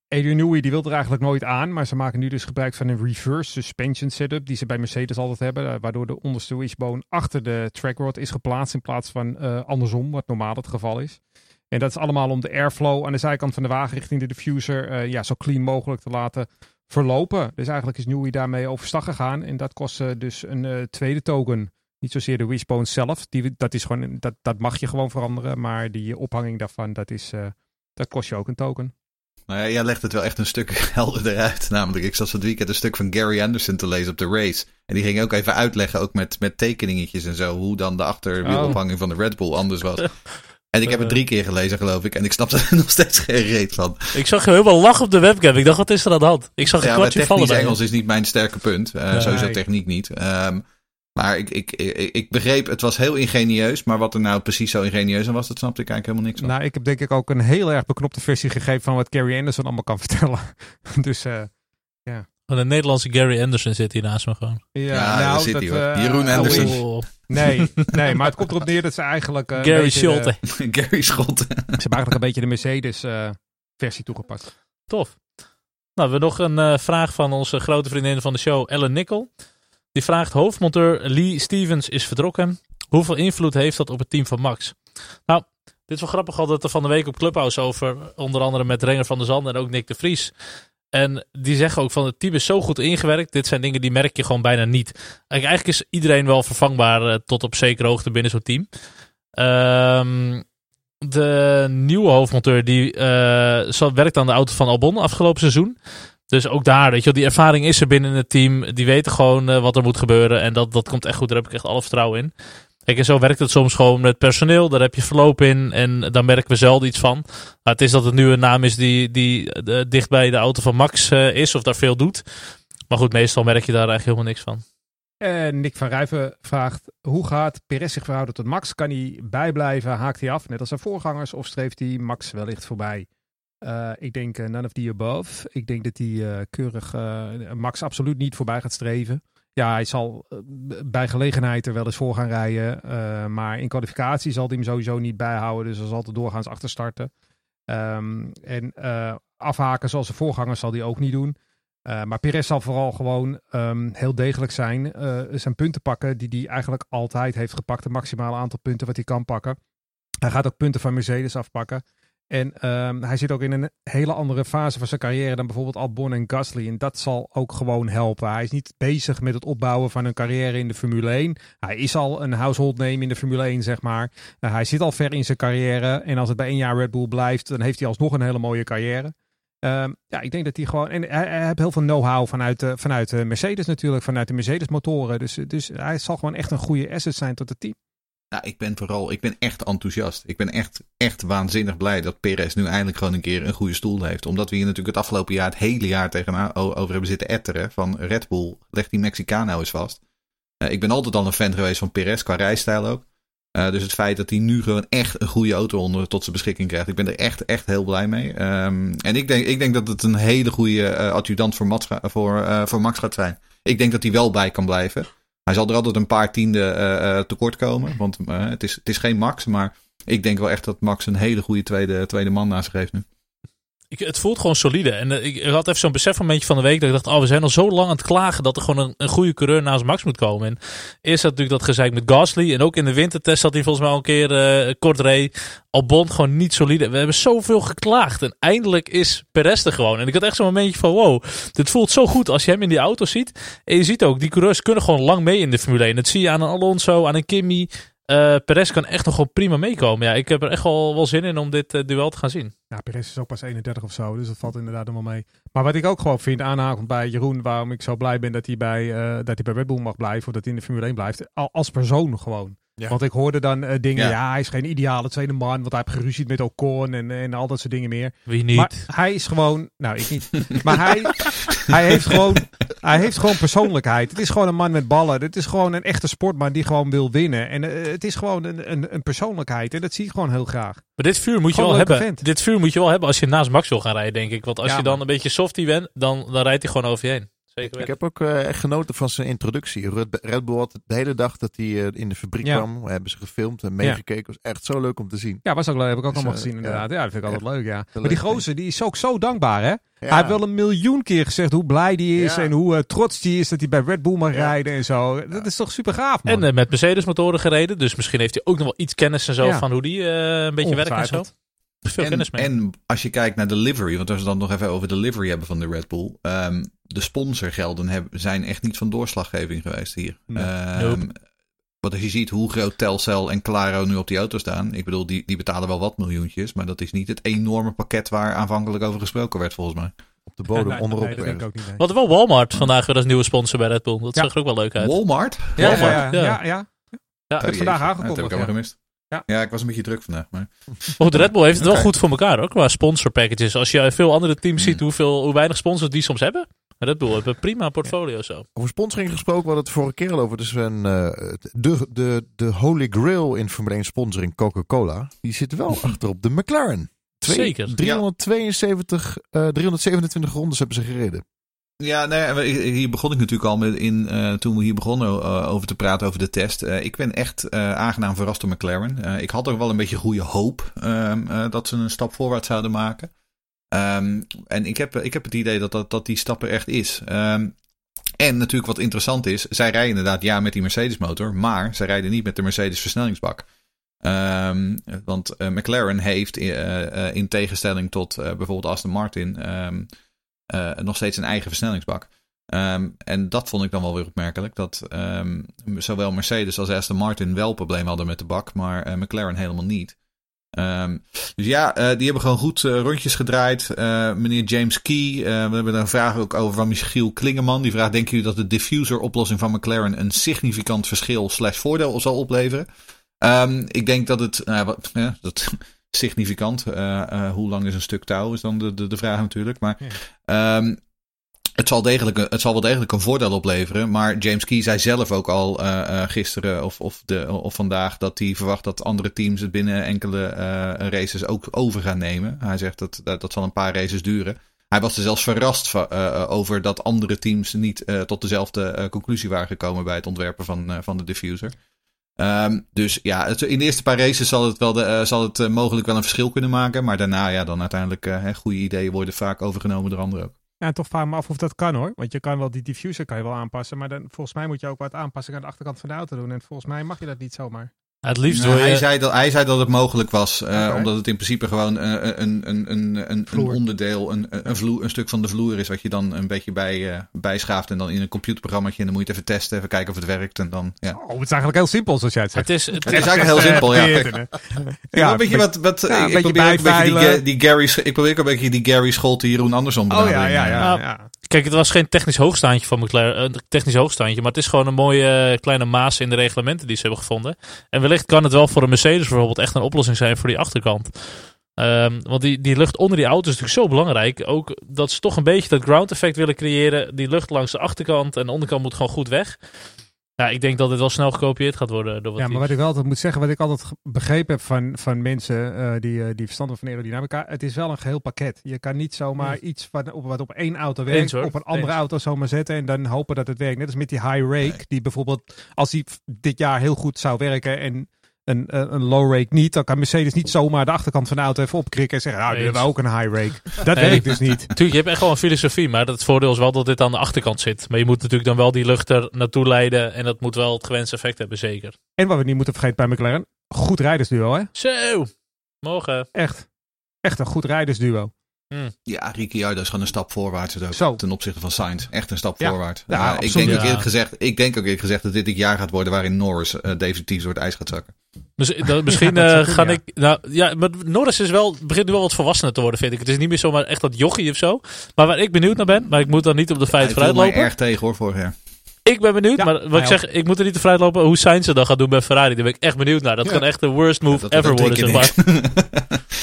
Adrian Newey die wil er eigenlijk nooit aan. Maar ze maken nu dus gebruik van een reverse suspension setup. Die ze bij Mercedes altijd hebben. Waardoor de onderste wishbone achter de trackrod is geplaatst. In plaats van andersom, wat normaal het geval is. En dat is allemaal om de airflow aan de zijkant van de wagen richting de diffuser ja, zo clean mogelijk te laten verlopen. Dus eigenlijk is Newey daarmee overstag gegaan. En dat kost dus een tweede token. Niet zozeer de wishbone zelf. Die, dat, is gewoon, dat, dat mag je gewoon veranderen. Maar die ophanging daarvan, dat, is, uh, dat kost je ook een token. Nou ja, jij legt het wel echt een stuk [laughs] helderder uit. Namelijk, ik zat van het weekend een stuk van Gary Anderson te lezen op de race. En die ging ook even uitleggen, ook met, met tekeningetjes en zo, hoe dan de achterwielophanging oh. van de Red Bull anders was. [laughs] En ik heb het drie keer gelezen, geloof ik. En ik snapte er [laughs] nog steeds geen reet van. Ik zag je helemaal lachen op de webcam. Ik dacht, wat is er aan de hand? Ik zag een ja, kwartje vallen bij Engels is niet mijn sterke punt. Uh, nee. Sowieso techniek niet. Um, maar ik, ik, ik, ik, begreep, het was heel ingenieus. Maar wat er nou precies zo ingenieus aan was, dat snapte ik eigenlijk helemaal niks van. Nou, ik heb denk ik ook een heel erg beknopte versie gegeven van wat Gary Anderson allemaal kan [laughs] vertellen. dus uh, ja. Van de Nederlandse Gary Anderson zit hier naast me gewoon. Ja, ja nou, daar zit hij hoor. Uh, Jeroen Anderson. Oh. Nee, nee, maar het komt erop neer dat ze eigenlijk... Uh, Gary Scholte. [laughs] Gary Scholte. ze hebben eigenlijk een beetje de Mercedes uh, versie toegepast. Tof. Nou, we hebben nog een uh, vraag van onze grote vriendin van de show, Ellen Nickel. Die vraagt, hoofdmonteur Lee Stevens is vertrokken. Hoeveel invloed heeft dat op het team van Max? Nou, dit is wel grappig al dat er van de week op Clubhouse over, onder andere met Renger van der Zanden en ook Nick de Vries. En die zeggen ook van het team is zo goed ingewerkt. Dit zijn dingen die merk je gewoon bijna niet. Eigenlijk is iedereen wel vervangbaar uh, tot op zekere hoogte binnen zo'n team. Um, de nieuwe hoofdmonteur die uh, werkt aan de auto van Albon afgelopen seizoen. Dus ook daar, weet je, die ervaring is er binnen het team. Die weten gewoon uh, wat er moet gebeuren. En dat, dat komt echt goed. Daar heb ik echt alle vertrouwen in. Kijk, en zo werkt het soms gewoon met personeel. Daar heb je verloop in. En daar merken we zelden iets van. Maar het is dat het nu een naam is die, die uh, dicht bij de auto van Max uh, is. Of daar veel doet. Maar goed, meestal merk je daar eigenlijk helemaal niks van. En Nick van Rijven vraagt: hoe gaat Perez zich verhouden tot Max? Kan hij bijblijven? Haakt hij af, net als zijn voorgangers? Of streeft hij Max wellicht voorbij? Uh, ik denk uh, none of the above. Ik denk dat hij uh, keurig Max absoluut niet voorbij gaat streven. Ja, hij zal bij gelegenheid er wel eens voor gaan rijden. maar in kwalificatie zal hij hem sowieso niet bijhouden. Dus hij zal er doorgaans achter starten. Um, en afhaken zoals de voorganger zal hij ook niet doen. Maar Perez zal vooral gewoon um, heel degelijk zijn. Zijn punten pakken die hij eigenlijk altijd heeft gepakt. Het maximale aantal punten wat hij kan pakken. Hij gaat ook punten van Mercedes afpakken. En um, hij zit ook in een hele andere fase van zijn carrière dan bijvoorbeeld Albon en Gasly. En dat zal ook gewoon helpen. Hij is niet bezig met het opbouwen van een carrière in de Formule 1. Hij is al een household name in de Formule 1, zeg maar. Uh, hij zit al ver in zijn carrière. En als het bij één jaar Red Bull blijft, dan heeft hij alsnog een hele mooie carrière. Um, ja, ik denk dat hij gewoon. En hij, heeft heel veel know-how vanuit, uh, vanuit de Mercedes natuurlijk, vanuit de Mercedes motoren. Dus, dus hij zal gewoon echt een goede asset zijn tot het team. Nou, ik ben vooral, ik ben echt enthousiast. Ik ben echt, echt waanzinnig blij dat Perez nu eindelijk gewoon een keer een goede stoel heeft. Omdat we hier natuurlijk het afgelopen jaar, het hele jaar tegen over hebben zitten etteren. Van Red Bull, leg die Mexicaan nou eens vast. Uh, ik ben altijd al een fan geweest van Perez, qua rijstijl ook. Uh, dus het feit dat hij nu gewoon echt een goede auto onder tot zijn beschikking krijgt. Ik ben er echt, echt heel blij mee. Um, en ik denk, ik denk dat het een hele goede uh, adjudant voor Max, voor, voor Max gaat zijn. Ik denk dat hij wel bij kan blijven. Hij zal er altijd een paar tienden tekort komen. Want het, is, het is geen Max. Maar ik denk wel echt dat Max een hele goede tweede, tweede man naast zich heeft nu. Ik, het voelt gewoon solide. En uh, ik, had even zo'n besefmomentje van de week dat ik dacht, oh, we zijn al zo lang aan het klagen dat er gewoon een, een goede coureur naast Max moet komen. En eerst had natuurlijk dat gezeik met Gasly. En ook in de wintertest had hij volgens mij al een keer uh, kort reed. Albon gewoon niet solide. We hebben zoveel geklaagd. En eindelijk is Perez er gewoon. En ik had echt zo'n momentje van, wow, dit voelt zo goed als je hem in die auto ziet. En je ziet ook, die coureurs kunnen gewoon lang mee in de Formule 1. Dat zie je aan een Alonso, aan een Kimi. Uh, Perez kan echt nog wel prima meekomen. Ja, ik heb er echt wel, wel zin in om dit uh, duel te gaan zien. Ja, Perez is ook pas 31 of zo, dus dat valt inderdaad helemaal mee. Maar wat ik ook gewoon vind, aanhakend bij Jeroen, waarom ik zo blij ben dat hij bij, uh, dat hij bij Red Bull mag blijven, of dat hij in de Formule 1 blijft, als persoon gewoon. Ja. Want ik hoorde dan uh, dingen, ja. ja. hij is geen ideale tweede man, want hij heeft geruzied met Ocon en, en al dat soort dingen meer. Wie niet? Maar hij is gewoon, nou ik niet, [laughs] maar hij, hij, heeft gewoon, hij heeft gewoon persoonlijkheid. Het is gewoon een man met ballen. Het is gewoon een echte sportman die gewoon wil winnen. En uh, het is gewoon een, een, een, persoonlijkheid en dat zie ik gewoon heel graag. Maar dit vuur moet je wel hebben. Vent. Dit vuur moet je wel hebben als je naast Max wil gaan rijden, denk ik. Want als ja, je dan een beetje softie bent, dan, dan rijdt hij gewoon over je heen. Zeker ik heb ook uh, echt genoten van zijn introductie. Red Bull had de hele dag dat hij uh, in de fabriek ja. kwam. We hebben ze gefilmd en meegekeken. was echt zo leuk om te zien. Ja, was ook leuk. Heb ik ook dus, allemaal uh, gezien inderdaad. Ja. ja, dat vind ik altijd leuk, ja. Maar die gozer, die is ook zo dankbaar, hè? Hij heeft wel een miljoen keer gezegd hoe blij die is en hoe uh, trots die is dat hij bij Red Bull mag rijden en zo. Dat is toch super gaaf, man. En uh, met Mercedes motoren gereden, dus misschien heeft hij ook nog wel iets kennis en zo van hoe die uh, een beetje werkt en zo. Veel en, kennis mee. En als je kijkt naar de livery, want als we dan nog even over de livery hebben van de Red Bull. Um, de sponsorgelden hebben, zijn echt niet van doorslaggeving geweest hier. Nee. Um, nope. Want als je ziet hoe groot Telcel en Claro nu op die auto staan. Ik bedoel, die, die betalen wel wat miljoentjes. Maar dat is niet het enorme pakket waar aanvankelijk over gesproken werd, volgens mij. Op de bodem, nee, onderop. Nee, dat denk ik ook niet. Nee. Wat wel Walmart vandaag weer als nieuwe sponsor bij Red Bull. Dat ja. zag er ook wel leuk uit. Walmart? Ja, Walmart. ja, ja. ja, ja. ja. Vandaag aangekondigd. Dat heb ik allemaal gemist. Ja. ja, ik was een beetje druk vandaag. Maar... Oh, de Red Bull heeft het wel okay. goed voor elkaar hoor, qua sponsor packages. Als je veel andere teams ziet hoeveel, hoe weinig sponsors die soms hebben. Red Bull heeft een prima portfolio zo. Over sponsoring gesproken, we hadden het vorige keer al over. Dus een, uh, de, de, de holy grail in Formule 1 sponsoring Coca-Cola. Die zit wel [laughs] achter op de McLaren. Twee, Zeker. 372, uh, 327 rondes hebben ze gereden. Ja, nee, hier begon ik natuurlijk al met in, uh, toen we hier begonnen uh, over te praten over de test. Uh, ik ben echt aangenaam verrast door McLaren. ik had er wel een beetje goede hoop ehm, dat ze een stap voorwaarts zouden maken. Um, en ik heb, ik heb het idee dat, dat, die stap er echt is. Um, en natuurlijk wat interessant is, zij rijden inderdaad ja met die Mercedes motor, maar zij rijden niet met de Mercedes versnellingsbak. Want McLaren heeft in tegenstelling tot bijvoorbeeld Aston Martin nog steeds een eigen versnellingsbak. en dat vond ik dan wel weer opmerkelijk. Dat zowel Mercedes als Aston Martin wel problemen hadden met de bak, maar McLaren helemaal niet. Um, dus ja, uh, die hebben gewoon goed rondjes gedraaid. Meneer James Key, we hebben daar een vraag ook over van Michiel Klingeman. Die vraagt, denken jullie dat de diffuser oplossing van McLaren een significant verschil slash voordeel zal opleveren? Um, ik denk dat het, nou ja, dat, significant, hoe lang is een stuk touw is dan de, de, de vraag natuurlijk. Maar ja. um, het zal, degelijk, het zal wel degelijk een voordeel opleveren. Maar James Key zei zelf ook al eh, eh, gisteren of, of, de, of vandaag dat hij verwacht dat andere teams het binnen enkele eh, races ook over gaan nemen. Hij zegt dat, dat dat zal een paar races duren. Hij was er zelfs verrast eh, over dat andere teams niet eh, tot dezelfde eh, conclusie waren gekomen bij het ontwerpen van, eh, van de diffuser. Ehm, dus ja, het- in de eerste paar races zal het, wel de, eh, zal het eh, mogelijk wel een verschil kunnen maken. Maar daarna, ja, dan uiteindelijk, eh, goede ideeën worden vaak overgenomen door anderen ook. Ja, en toch vraag me af of dat kan hoor. Want je kan wel die diffuser kan je wel aanpassen. Maar dan, volgens mij moet je ook wat aanpassingen aan de achterkant van de auto doen. En volgens mij mag je dat niet zomaar. Het liefst Nou, wil je... hij, zei dat, hij zei dat het mogelijk was, eh, omdat het in principe gewoon eh, een, een, een, een, een Vloer. onderdeel, een, een, vloer, een stuk van de vloer is, wat je dan een beetje bij, eh bijschaaft en dan in een computerprogrammaatje. En dan moet je het even testen, even kijken of het werkt. En dan, ja. Oh, het is eigenlijk heel simpel zoals jij het zegt. Het is, het Het is eigenlijk heel simpel, ja. [laughs] ja. een beetje wat, wat ja, ik, probeer ook een beetje die, Gary, ik probeer ook een beetje die Gary Scholte, Jeroen Andersson Oh ja, benadering. ja, ja. Ja. Kijk, het was geen technisch hoogstaandje van McLaren, een technisch hoogstaandje, maar het is gewoon een mooie eh, kleine maas in de reglementen die ze hebben gevonden. En wellicht kan het wel voor een Mercedes bijvoorbeeld echt een oplossing zijn voor die achterkant. Ehm, want die, die lucht onder die auto is natuurlijk zo belangrijk. Ook dat ze toch een beetje dat ground effect willen creëren. Die lucht langs de achterkant en de onderkant moet gewoon goed weg. Ja, ik denk dat dit wel snel gekopieerd gaat worden door wat Ja, maar teams. wat ik wel altijd moet zeggen, wat ik altijd begrepen heb van, van mensen eh, die, eh, die verstand hebben van aerodynamica, het is wel een geheel pakket. Je kan niet zomaar iets van, op, wat op één auto werkt, Eens, op een andere Eens. auto zomaar zetten en dan hopen dat het werkt. Net als met die high rake, die bijvoorbeeld, als die dit jaar heel goed zou werken en een, een, een low rake niet, dan kan Mercedes niet zomaar de achterkant van de auto even opkrikken en zeggen, nou, die hebben we ook een high rake. [laughs] Dat Nee. werkt dus niet. Tuurlijk, je hebt echt wel een filosofie, maar het voordeel is wel dat dit aan de achterkant zit. Maar je moet natuurlijk dan wel die lucht er naartoe leiden en dat moet wel het gewenste effect hebben, zeker. En wat we niet moeten vergeten bij McLaren, goed rijdersduo hè? Zo, morgen. Echt. Echt een goed rijdersduo. Ja, Ricciardo is gewoon een stap voorwaarts ook, Zo. ten opzichte van Sainz. Echt een stap Ja. voorwaarts. Ja, Ja, ik, denk ook Ja. eerlijk gezegd, ik denk ook eerlijk gezegd dat dit het jaar gaat worden waarin Norris eh, definitief door het ijs gaat zakken. Dus, dat, [laughs] misschien Ja, eh, ga ik. Nou, ja, maar Norris is wel, begint nu wel wat volwassener te worden, vind ik. Het is niet meer zomaar echt dat jochie of zo. Maar waar ik benieuwd naar ben, maar ik moet dan niet op de Hij feiten viel mij vooruitlopen. erg tegen hoor, vorig jaar. Ik ben benieuwd, Ja, maar wat ik zeg, ik moet er niet te vooruitlopen hoe Sainz het dan gaat doen bij Ferrari. Daar ben ik echt benieuwd naar. Dat Ja. kan echt de worst move ever worden, zeg maar. [laughs]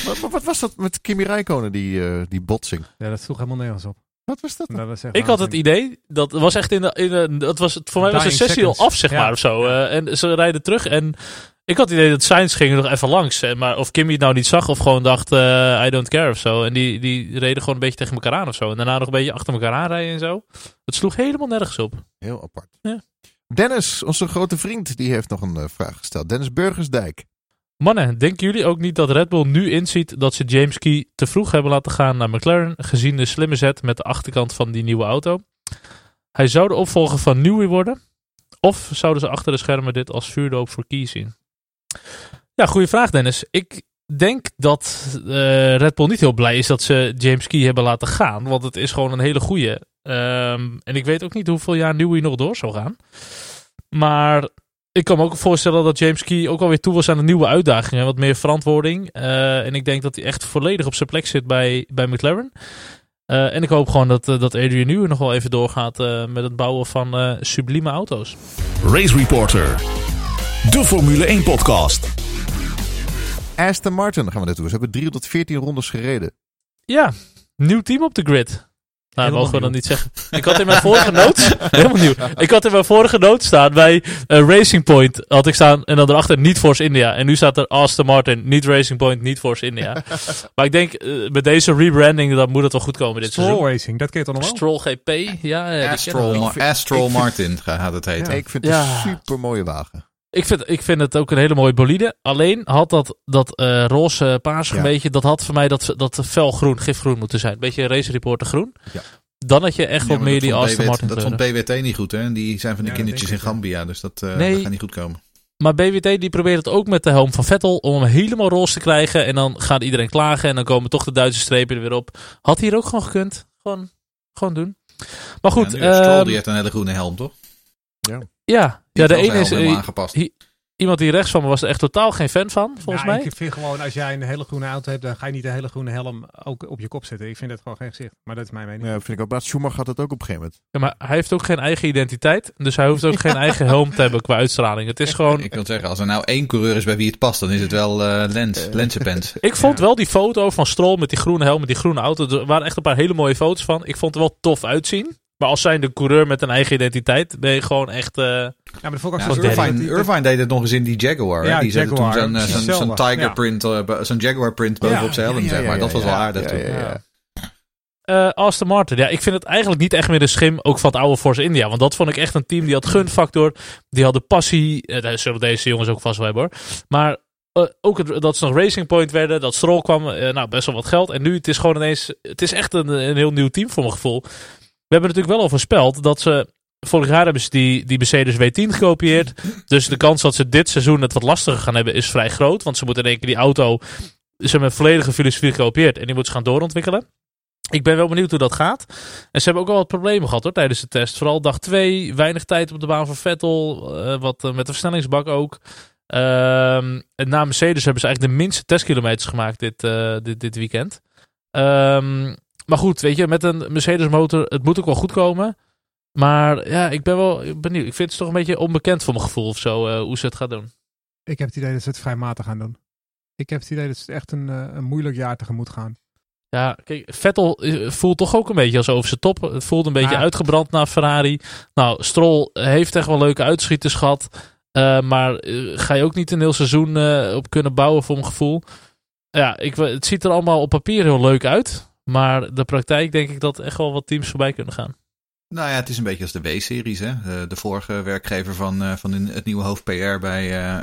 Maar, maar wat was dat met Kimi Räikkönen, die, eh, die botsing? Ja, dat sloeg helemaal nergens op. Wat was dat? was Ik had het idee, dat was echt in de, in de dat was, het- voor mij was de sessie al af, zeg Ja. maar, of zo. Eh, en ze rijden terug en ik had het idee dat Sainz ging er nog even langs. Maar of Kimmy het nou niet zag of gewoon dacht, eh, I don't care of zo. En die, die reden gewoon een beetje tegen elkaar aan of zo. En daarna nog een beetje achter elkaar aanrijden en zo. Het sloeg helemaal nergens op. Heel apart. Ja. Dennis, onze grote vriend, die heeft nog een eh, vraag gesteld. Dennis Burgersdijk. Mannen, denken jullie ook niet dat Red Bull nu inziet dat ze James Key te vroeg hebben laten gaan naar McLaren, gezien de slimme zet met de achterkant van die nieuwe auto? Hij zou de opvolger van Newey worden? Of zouden ze achter de schermen dit als vuurdoop voor Key zien? Ja, goede vraag Dennis. Ik denk dat eh, Red Bull niet heel blij is dat ze James Key hebben laten gaan, want het is gewoon een hele goede. Ehm, en ik weet ook niet hoeveel jaar Newey nog door zou gaan. Maar ik kan me ook voorstellen dat James Key ook alweer toe was aan een nieuwe uitdaging. En wat meer verantwoording. Eh, en ik denk dat hij echt volledig op zijn plek zit bij, bij McLaren. Eh, en ik hoop gewoon dat, eh, dat Adrian Newey nog wel even doorgaat met het bouwen van sublieme auto's. Race Reporter. De Formule 1 podcast. Aston Martin daar gaan we naartoe. Ze hebben 314 rondes gereden. Ja, nieuw team op de grid. Nou, mogen we dan niet zeggen. Ik had in mijn vorige notes, [laughs] helemaal nieuw. Ik had in mijn vorige notes staan bij eh, Racing Point, had ik staan, en dan erachter niet Force India. En nu staat er Aston Martin, niet Racing Point, niet Force India. [laughs] maar ik denk, eh, met deze rebranding, dat moet het wel goed komen dit seizoen. Stroll Racing, dat ken je toch nog wel? Stroll GP, ja. eh, die Astral, Martin gaat het heten. Ik vind het Ja. een super mooie wagen. Ik vind, ik vind het ook een hele mooie bolide. Alleen had dat, dat eh, roze paars Ja. een beetje, dat had voor mij dat, dat felgroen, gifgroen moeten zijn. Een beetje race reporter groen. Ja. Dan had je echt Ja, wat meer die Aston Martin Dat vond. BWT niet goed, hè? En die zijn van dat kindertjes in. Gambia, dus dat, eh, Nee. dat gaat niet goed komen. Maar BWT die probeert het ook met de helm van Vettel om hem helemaal roze te krijgen. En dan gaat iedereen klagen en dan komen toch de Duitse strepen er weer op. Had hier ook gewoon gekund. Gewoon, gewoon doen. Maar goed, ja, nu heeft Stroll, ehm, die heeft een hele groene helm, toch? ja, Die ja, de ene is eh, aangepast. hi- iemand die rechts van me was er echt totaal geen fan van, volgens Ja, mij. Ik vind gewoon, als jij een hele groene auto hebt, dan ga je niet een hele groene helm ook op je kop zetten. Ik vind dat gewoon geen gezicht. Maar dat is mijn mening. Ja, vind ik ook. Maar Schumacher had het ook op een gegeven moment. Ja, maar hij heeft ook geen eigen identiteit. Dus hij hoeft ook geen [laughs] eigen helm te hebben qua uitstraling. Het is gewoon. Ik wil zeggen, als er nou één coureur is bij wie het past, dan is het wel eh Lens, Lensenpens. [laughs] Ik vond Ja. wel die foto van Stroll met die groene helm, met die groene auto. Er waren echt een paar hele mooie foto's van. Ik vond het wel tof uitzien. Maar als zijn de coureur met een eigen identiteit, ben je gewoon echt... eh, Ja, maar de vond ik Ja, Irvine- Irvine, deed het nog eens in die Jaguar. hè? Ja, die zette Jaguar. toen zo'n eh, zo'n- zo'n Hetzelfde, tiger ja. print, eh, zo'n Jaguar print bovenop zijn helm, zeg maar. dat was wel aardig ja, toen. ja, ja. Eh, Aston Martin, ja, ik vind het eigenlijk niet echt meer de schim, ook van het oude Force India. Want dat vond ik echt een team die had gunfactor, die hadden passie. Eh, dat zullen deze jongens ook vast wel hebben hoor. Maar ook het- dat ze nog Racing Point werden, dat Stroll kwam, nou best wel wat geld. En nu, het is gewoon ineens, het is echt een, een heel nieuw team voor mijn gevoel. We hebben natuurlijk wel al voorspeld dat ze, vorig jaar hebben ze die, die Mercedes W10 gekopieerd. Dus de kans dat ze dit seizoen het wat lastiger gaan hebben is vrij groot. Want ze moeten in één keer die auto, ze hebben een volledige filosofie gekopieerd en die moeten ze gaan doorontwikkelen. Ik ben wel benieuwd hoe dat gaat. En ze hebben ook al wat problemen gehad hoor, tijdens de test. Vooral dag 2, weinig tijd op de baan van Vettel. eh, wat eh, met de versnellingsbak ook. Ehm, en na Mercedes hebben ze eigenlijk de minste testkilometers gemaakt dit, eh, dit, dit weekend. Ehm, maar goed, weet je, met een Mercedes motor, het moet ook wel goed komen. Maar ja, ik ben wel benieuwd. Ik vind het toch een beetje onbekend voor mijn gevoel of zo, eh, hoe ze het gaat doen. Ik heb het idee dat ze het vrij matig gaan doen. Ik heb het idee dat ze echt een, eh, een moeilijk jaar tegemoet gaan. Ja, kijk, Vettel eh, voelt toch ook een beetje als over zijn top. Het voelt een beetje Ja. uitgebrand naar Ferrari. Nou, Stroll heeft echt wel leuke uitschieters gehad. Eh, maar ga je ook niet een heel seizoen op kunnen bouwen voor mijn gevoel. Ja, ik, het ziet er allemaal op papier heel leuk uit. Maar de praktijk denk ik dat echt wel wat teams voorbij kunnen gaan. Nou ja, het is een beetje als de W-series. hè. De, de vorige werkgever van, eh, van het nieuwe hoofd PR bij, eh,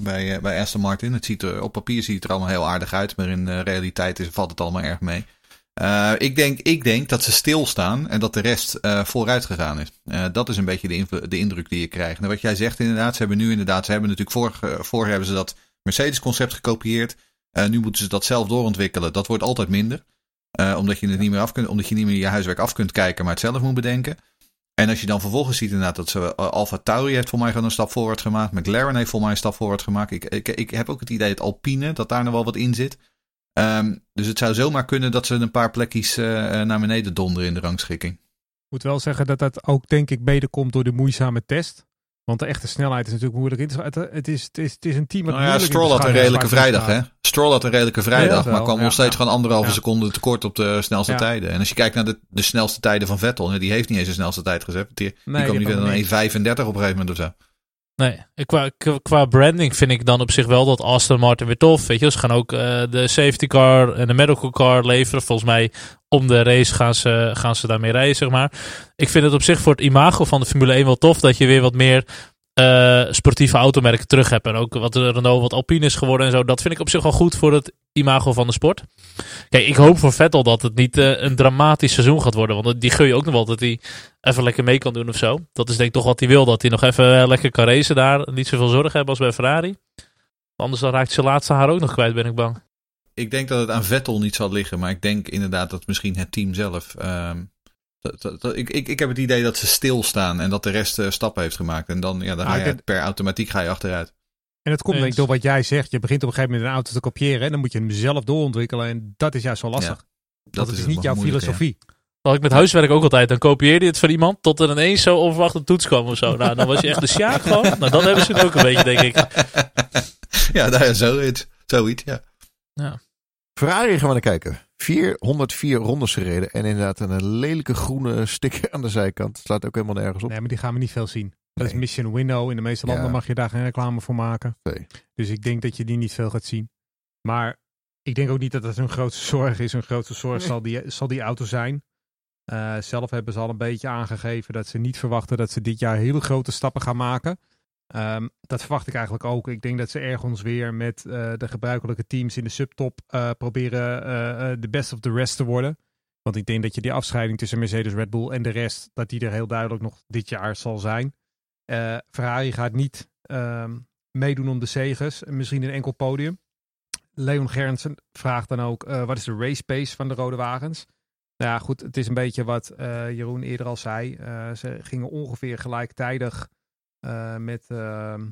bij, eh, bij Aston Martin. Het ziet op papier ziet het er allemaal heel aardig uit, maar in de realiteit is, valt het allemaal erg mee. Eh, ik, denk, ik denk dat ze stilstaan en dat de rest eh, vooruit gegaan is. Eh, dat is een beetje de, de indruk die je krijgt. En wat jij zegt inderdaad, ze hebben nu inderdaad, ze hebben natuurlijk vorig, vorig hebben ze dat Mercedes-concept gekopieerd. Eh, nu moeten ze dat zelf doorontwikkelen. Dat wordt altijd minder. Eh, omdat je het niet meer af kunt, omdat je niet meer je huiswerk af kunt kijken, maar het zelf moet bedenken. En als je dan vervolgens ziet inderdaad dat ze uh, Alfa Tauri heeft voor mij gewoon een stap voorwaarts gemaakt. McLaren heeft voor mij een stap voorwaarts gemaakt. Ik, ik, ik heb ook het idee dat Alpine, dat daar nog wel wat in zit. Ehm, dus het zou zomaar kunnen dat ze een paar plekjes eh, naar beneden donderen in de rangschikking. Ik moet wel zeggen dat dat ook denk ik beter komt door de moeizame test. Want de echte snelheid is natuurlijk moeilijk te schatten. Het is, het is, het is een team wat Nou ja, Stroll had een redelijke vrijdag, hè? Stroll had een redelijke vrijdag, maar kwam Ja, nog steeds ja. gewoon anderhalve Ja. seconde tekort op de snelste tijden. En als je kijkt naar de, de snelste tijden van Vettel, die heeft niet eens de snelste tijd gezet. Die, die Nee, kwam niet kwam verder er dan 1,35 op een gegeven moment of zo. Nee, qua, qua branding vind ik dan op zich wel dat Aston Martin weer tof. Weet je, ze gaan ook eh, de safety car en de medical car leveren. Volgens mij om de race gaan ze, gaan ze daarmee rijden, zeg maar. Ik vind het op zich voor het imago van de Formule 1 wel tof dat je weer wat meer eh, sportieve automerken terug hebt. En ook wat Renault wat Alpine is geworden en zo. Dat vind ik op zich wel goed voor het imago van de sport. Kijk, ik hoop voor Vettel dat het niet eh, een dramatisch seizoen gaat worden. Want die gun je ook nog wel dat hij even lekker mee kan doen of zo. Dat is denk ik toch wat hij wil. Dat hij nog even eh, lekker kan racen daar. Niet zoveel zorg hebben als bij Ferrari. Anders dan raakt zijn laatste haar ook nog kwijt, ben ik bang. Ik denk dat het aan Vettel niet zal liggen, maar ik denk inderdaad dat misschien het team zelf. ehm, dat, dat- dat- ik, ik, ik heb het idee dat ze stilstaan en dat de rest eh, stappen heeft gemaakt. En dan, ja, dan Ah, ga je per automatiek ga je achteruit. En het komt denk ik Eens. door wat jij zegt. Je begint op een gegeven moment een auto te kopiëren. En dan moet je hem zelf doorontwikkelen. En dat is juist zo lastig. Dat is niet jouw ja. filosofie. Dat had ik met huiswerk ook altijd. Dan kopieerde je het van iemand tot er ineens zo onverwacht een toets kwam of zo. Nou, dan was je echt de sjaak gewoon. Nou, dan hebben ze het ook een beetje, denk ik. [laughs] ja, nou ja, zoiets. Zoiets, ja. Ferrari gaan we naar kijken. 404 rondes gereden. En inderdaad een lelijke groene sticker [laughs] aan de zijkant. Slaat ook helemaal nergens op. Nee, maar die gaan we niet veel zien. Dat is. Mission Window. In de meeste landen Ja. mag je daar geen reclame voor maken. Nee. Dus ik denk dat je die niet veel gaat zien. Maar ik denk ook niet dat dat hun grootste zorg is. Hun grootste zorg Nee. zal, die, zal die auto zijn. Eh, zelf hebben ze al een beetje aangegeven dat ze niet verwachten dat ze dit jaar hele grote stappen gaan maken. Ehm, dat verwacht ik eigenlijk ook. Ik denk dat ze ergens weer met eh, de gebruikelijke teams in de subtop eh, proberen eh, de best of the rest te worden. Want ik denk dat je die afscheiding tussen Mercedes, Red Bull en de rest, dat die er heel duidelijk nog dit jaar zal zijn. Ferrari gaat niet ehm, meedoen om de zegens. Misschien een enkel podium. Leon Gernsen vraagt dan ook, wat is de race pace van de rode wagens? Nou ja, goed, het is een beetje wat Jeroen eerder al zei. Ze gingen ongeveer gelijktijdig met ehm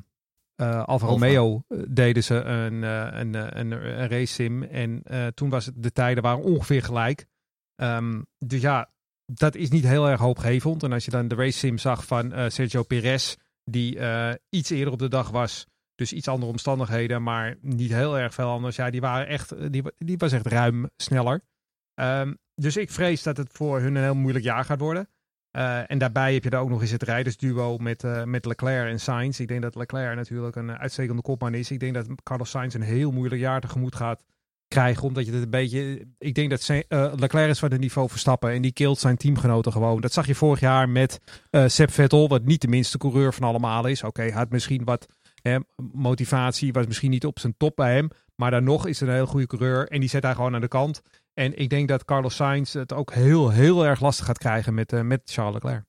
eh Alfa. Romeo eh, deden ze een, eh, een, eh, een, een race sim. En eh, toen was het, de tijden waren ongeveer gelijk. Ehm, dus ja, dat is niet heel erg hoopgevend. En als je dan de race sim zag van eh, Sergio Perez, die eh, iets eerder op de dag was, dus iets andere omstandigheden, maar niet heel erg veel anders. Ja, die, waren echt, eh, die, die was echt ruim sneller. Ehm, dus ik vrees dat het voor hun een heel moeilijk jaar gaat worden. Eh, en daarbij heb je daar ook nog eens het rijdersduo met, eh, met Leclerc en Sainz. Ik denk dat Leclerc natuurlijk een uitstekende kopman is. Ik denk dat Carlos Sainz een heel moeilijk jaar tegemoet gaat krijgen. Omdat je het een beetje... Ik denk dat eh, Leclerc is van het niveau Verstappen. En die killt zijn teamgenoten gewoon. Dat zag je vorig jaar met eh Seb Vettel. Wat niet de minste coureur van allemaal is. Oké, hij had misschien wat motivatie. Was misschien niet op zijn top bij hem. Maar dan nog is het een heel goede coureur. En die zet hij gewoon aan de kant. En ik denk dat Carlos Sainz het ook heel, heel erg lastig gaat krijgen met, eh, met Charles Leclerc.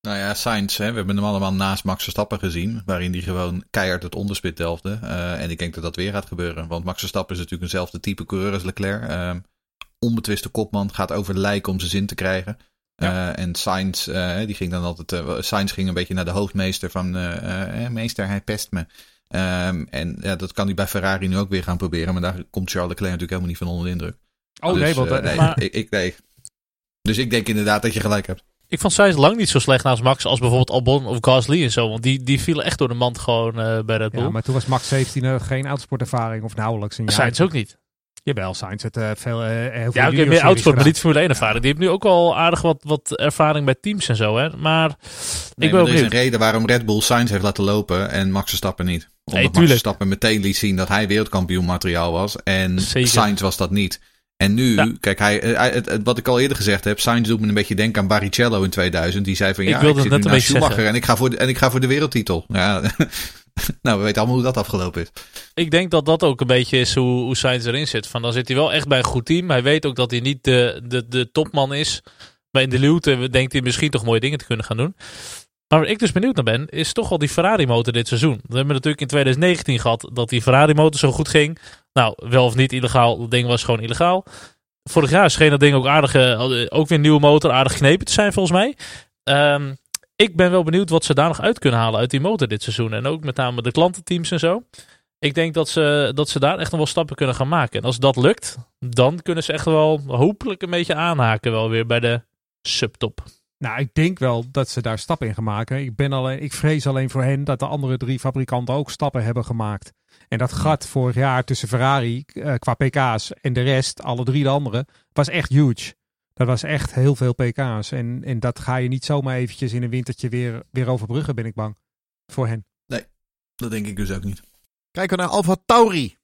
Nou ja, Sainz, hè, we hebben hem allemaal naast Max Verstappen gezien. Waarin hij gewoon keihard het onderspit delfde. Eh, en ik denk dat dat weer gaat gebeuren. Want Max Verstappen is natuurlijk eenzelfde type coureur als Leclerc. Ehm, onbetwiste kopman, gaat over lijken om zijn zin te krijgen. Eh, en Sainz, die ging dan altijd. Sainz ging een beetje naar de hoofdmeester van. eh, meester, hij pest me. Ehm, en ja, dat kan hij bij Ferrari nu ook weer gaan proberen. Maar daar komt Charles Leclerc natuurlijk helemaal niet van onder de indruk. Oh Dus, nee, want eh, eh, nee, maar- ik, ik, nee. Dus ik denk inderdaad dat je gelijk hebt. Ik vond Sainz lang niet zo slecht naast Max als bijvoorbeeld Albon of Gasly en zo. Want die, die vielen echt door de mand gewoon eh, bij Red Bull. ja, maar toen was Max 17 eh, geen autosportervaring of nauwelijks een jaar. Sainz ook niet. Jawel, Sainz het eh, veel, eh, heel veel Ja, oké, meer autosport, maar niet Formule 1 ervaring. Die heeft nu ook wel aardig wat, wat ervaring bij teams en zo. Hè? Maar Nee, ik maar ben ook er is een reden waarom Red Bull Sainz heeft laten lopen en Max Verstappen niet. Omdat Max tuurlijk. Verstappen meteen liet zien dat hij wereldkampioen materiaal was. En Zeker. Sainz was dat niet. En nu, Ja. kijk, hij, eh, hij- het, het- wat ik al eerder gezegd heb, Sainz doet me een beetje denken aan Barrichello in 2000. Die zei van Ik ja, ik, zit net een beetje Schumacher en ik, ga voor de, en ik ga voor de wereldtitel. Ja, [laughs] nou, we weten allemaal hoe dat afgelopen is. Ik denk dat dat ook een beetje is hoe, hoe Sainz erin zit. Van, dan zit hij wel echt bij een goed team. Hij weet ook dat hij niet de, de, de topman is. Maar in de luwte denkt hij misschien toch mooie dingen te kunnen gaan doen. Maar waar ik dus benieuwd naar ben, is toch wel die Ferrari motor dit seizoen. We hebben natuurlijk in 2019 gehad dat die Ferrari motor zo goed ging. Nou, wel of niet illegaal, dat ding was gewoon illegaal. Vorig jaar scheen dat ding ook aardig, eh, ook weer een nieuwe motor, aardig geknepen te zijn volgens mij. Ehm, ik ben wel benieuwd wat ze daar nog uit kunnen halen uit die motor dit seizoen. En ook met name de klantenteams en zo. Ik denk dat ze, dat ze daar echt nog wel stappen kunnen gaan maken. En als dat lukt, dan kunnen ze echt wel hopelijk een beetje aanhaken wel weer bij de subtop. Nou, ik denk wel dat ze daar stappen in gaan maken. Ik, ben alleen, ik vrees alleen voor hen dat de andere drie fabrikanten ook stappen hebben gemaakt. En dat gat vorig jaar tussen Ferrari eh, qua pk's en de rest, alle drie de anderen, was echt huge. Dat was echt heel veel pk's. En, en dat ga je niet zomaar eventjes in een wintertje weer, weer overbruggen, ben ik bang. Voor hen. Dat denk ik dus ook niet. Kijken we naar Alfa Tauri.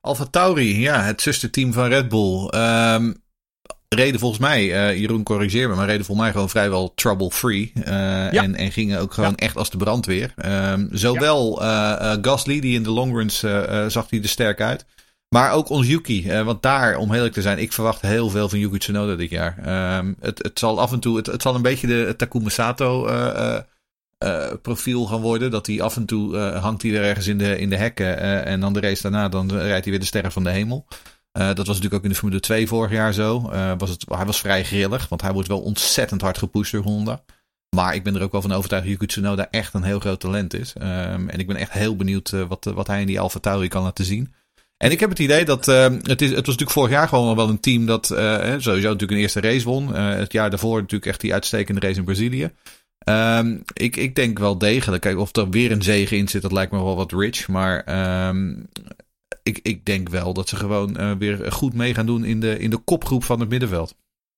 Alfa Tauri, ja, het zusterteam van Red Bull. Ehm, reden volgens mij, eh, Jeroen corrigeer me, maar reden volgens mij gewoon vrijwel trouble-free. Eh, Ja. en, en gingen ook gewoon echt als de brandweer. Ehm, zowel eh, Gasly, die in de longruns zag hij er sterk uit. Maar ook ons Yuki. want daar, om eerlijk te zijn, ik verwacht heel veel van Yuki Tsunoda dit jaar. Ehm, het, het zal af en toe, het, het zal een beetje de Takuma Sato profiel gaan worden. Dat hij af en toe hangt hij er ergens in de, in de hekken. en dan de race daarna, dan rijdt hij weer de sterren van de hemel. Eh, dat was natuurlijk ook in de Formule 2 vorig jaar zo. Eh, was het, hij was vrij grillig, want hij wordt wel ontzettend hard gepusht door Honda. Maar ik ben er ook wel van overtuigd dat Yuki Tsunoda echt een heel groot talent is. Ehm, en ik ben echt heel benieuwd eh, wat, wat hij in die Alfa Tauri kan laten zien. En ik heb het idee dat ehm, het, is, het was natuurlijk vorig jaar gewoon wel een team dat sowieso natuurlijk een eerste race won. Het jaar daarvoor natuurlijk echt die uitstekende race in Brazilië. Ehm, ik, ik denk wel degelijk. Kijk, of er weer een zege in zit, dat lijkt me wel wat rich. Maar ik, ik denk wel dat ze gewoon eh, weer goed mee gaan doen in de, in de kopgroep van het middenveld.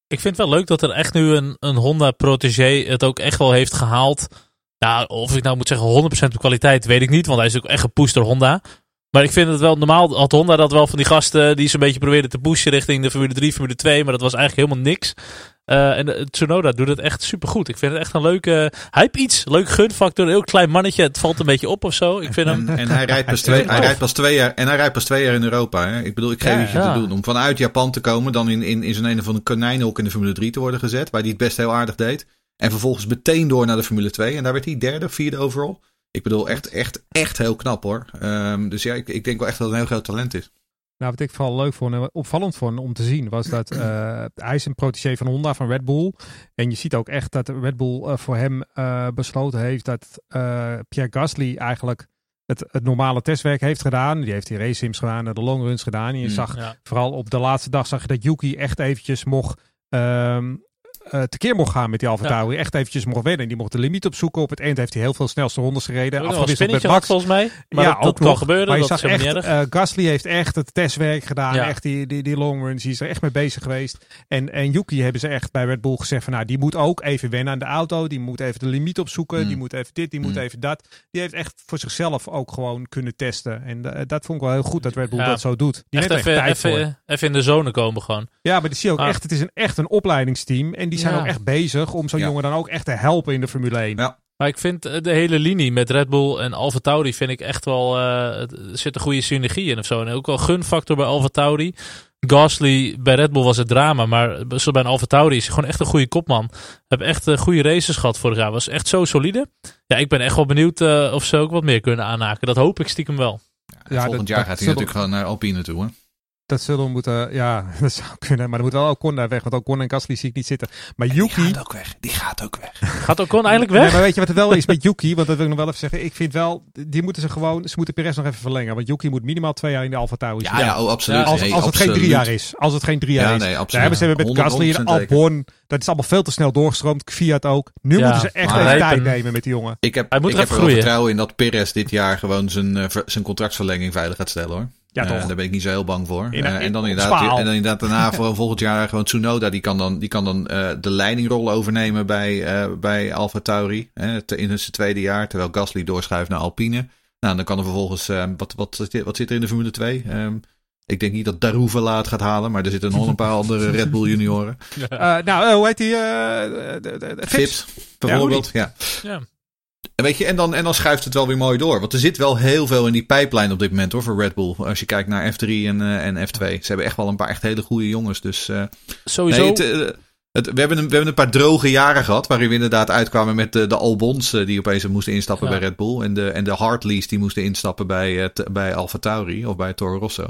Ik vind het wel leuk dat er echt nu een, een Honda protégé het ook echt wel heeft gehaald. Nou, of ik nou moet zeggen 100% op kwaliteit, weet ik niet. Want hij is ook echt gepusht door Honda. Maar ik vind het wel, normaal had Honda dat wel van die gasten die ze een beetje probeerden te pushen richting de Formule 3, Formule 2. Maar dat was eigenlijk helemaal niks. Eh, en de, Tsunoda doet het echt supergoed. Ik vind het echt een leuke... Hij heeft iets. Leuk gunfactor. Een heel klein mannetje. Het valt een beetje op of zo. Ik vind hem... En, en hij rijdt pas twee, hij rijdt pas twee jaar, en hij rijdt pas twee jaar in Europa. Hè? Ik bedoel, ik geef Ja, het je ja. te doen. Om vanuit Japan te komen, dan in, in, in zo'n een van de konijnenhok in de Formule 3 te worden gezet. Waar hij het best heel aardig deed. En vervolgens meteen door naar de Formule 2. En daar werd hij derde, vierde overal. Ik bedoel, echt, echt, echt heel knap hoor. Ehm, dus ja, ik, ik denk wel echt dat het een heel groot talent is. Nou, wat ik vooral leuk vond en opvallend vond om te zien, was dat eh, hij is een protégé van Honda, van Red Bull. En je ziet ook echt dat Red Bull eh, voor hem eh, besloten heeft dat Pierre Gasly eigenlijk het, het normale testwerk heeft gedaan. Die heeft die race sims gedaan, de longruns gedaan. En je Hmm. zag Ja. vooral op de laatste dag zag je dat Yuki echt eventjes mocht, ehm, eh, tekeer mocht gaan met die Alfa Tauri. Echt eventjes mocht wennen. Die mocht de limiet opzoeken. Op het eind heeft hij heel veel snelste rondes gereden. Afgewisseld met Max. volgens mij. Maar ja, dat, dat ook kan nog. gebeuren. Maar je dat zag echt, eh, Gasly heeft echt het testwerk gedaan. Ja. Echt die, die, die long runs. Die is er echt mee bezig geweest. En, en Yuki hebben ze echt bij Red Bull gezegd van nou, die moet ook even wennen aan de auto. Die moet even de limiet opzoeken. Mm. Die moet even dit, die moet Mm. even dat. Die heeft echt voor zichzelf ook gewoon kunnen testen. En eh, dat vond ik wel heel goed dat Red Bull Ja. dat zo doet. Die echt er even, echt tijd voor. even, even in de zone komen gewoon. Ja, maar die zie je ook Ah. echt. Het is een, echt een opleidingsteam. En die zijn Ja. ook echt bezig om zo'n Ja. jongen dan ook echt te helpen in de Formule 1. Ja. Maar ik vind eh, de hele linie met Red Bull en Alfa Tauri vind ik echt wel... eh, er zit een goede synergie in of zo. En ook wel gunfactor bij Alfa Tauri. Gasly bij Red Bull was het drama, maar zo bij een Alfa Tauri is hij gewoon echt een goede kopman. Hebben echt eh, goede races gehad vorig jaar. Was echt zo solide. Ja, ik ben echt wel benieuwd eh, of ze ook wat meer kunnen aanhaken. Dat hoop ik stiekem wel. Ja, volgend dat- jaar dat gaat hij natuurlijk gewoon naar Alpine toe. Hè? Dat zullen we moeten, ja, [laughs] dat zou kunnen. Maar er moet wel Ocon daar weg, want Ocon en Gasly zie ik niet zitten. Maar Yuki... ook weg. Die gaat ook weg. [laughs] Gaat Ocon eindelijk Nee, weg? maar weet je wat er wel is met Yuki? Want dat wil ik nog wel even zeggen. Ik vind wel, die moeten ze gewoon, ze moeten Perez nog even verlengen. Want Yuki moet minimaal twee jaar in de Alfa Tauri Ja, ja, oh, absoluut. Ja, Als, Nee, als het geen drie jaar is. Als het geen drie jaar Ja, is. nee, Daar absoluut. hebben ze hebben met 100% Gasly en. Albon. Dat is allemaal veel te snel doorgestroomd. Fiat ook. Nu Ja, moeten ze echt even tijd nemen met die jongen. Ik heb, Hij moet ik er heb er wel vertrouwen in dat Perez dit jaar gewoon zijn, eh, ver- zijn contractverlenging veilig gaat stellen hoor. Ja, Eh, toch. daar ben ik niet zo heel bang voor. In- Eh, en, dan inderdaad, en dan inderdaad daarna [laughs] voor volgend jaar gewoon Tsunoda. Die kan dan, die kan dan eh, de leidingrol overnemen bij, bij Alfa Tauri. in zijn tweede jaar. Terwijl Gasly doorschuift naar Alpine. Nou, dan kan er vervolgens... wat, wat, zit- wat zit er in de Formule 2? Ehm, ik denk niet dat Daruvala het gaat halen. Maar er zitten nog een paar [laughs] andere Red Bull junioren. Nou, hoe heet die? de- de- de- Fips. Fips, bijvoorbeeld. Ja, Ja. En Weet je, en dan, en dan schuift het wel weer mooi door. Want er zit wel heel veel in die pijplijn op dit moment hoor, voor Red Bull. Als je kijkt naar F3 en, eh, en F2. Ze hebben echt wel een paar echt hele goede jongens. Dus eh, Sowieso. nee, het, eh, het, we, hebben een, we hebben een paar droge jaren gehad. Waarin we inderdaad uitkwamen met de, de Albons. die opeens moesten instappen Ja. bij Red Bull. En de, en de Hartleys die moesten instappen bij, t- bij Alfa Tauri of bij Toro Rosso.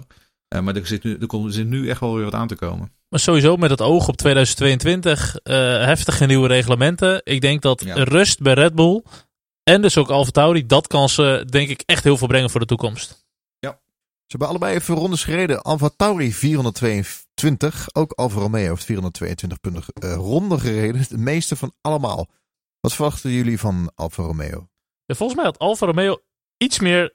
Maar er zit, nu, er, komt, er zit nu echt wel weer wat aan te komen. Maar sowieso met het oog op 2022, eh, heftige nieuwe reglementen. Ik denk dat Ja. rust bij Red Bull en dus ook Alfa Tauri, dat kan ze denk ik echt heel veel brengen voor de toekomst. Ze hebben allebei even rondes gereden. Alfa Tauri 422. Ook Alfa Romeo heeft 422 punten eh, ronden gereden. Het meeste van allemaal. Wat verwachten jullie van Alfa Romeo? Ja, volgens mij had Alfa Romeo iets meer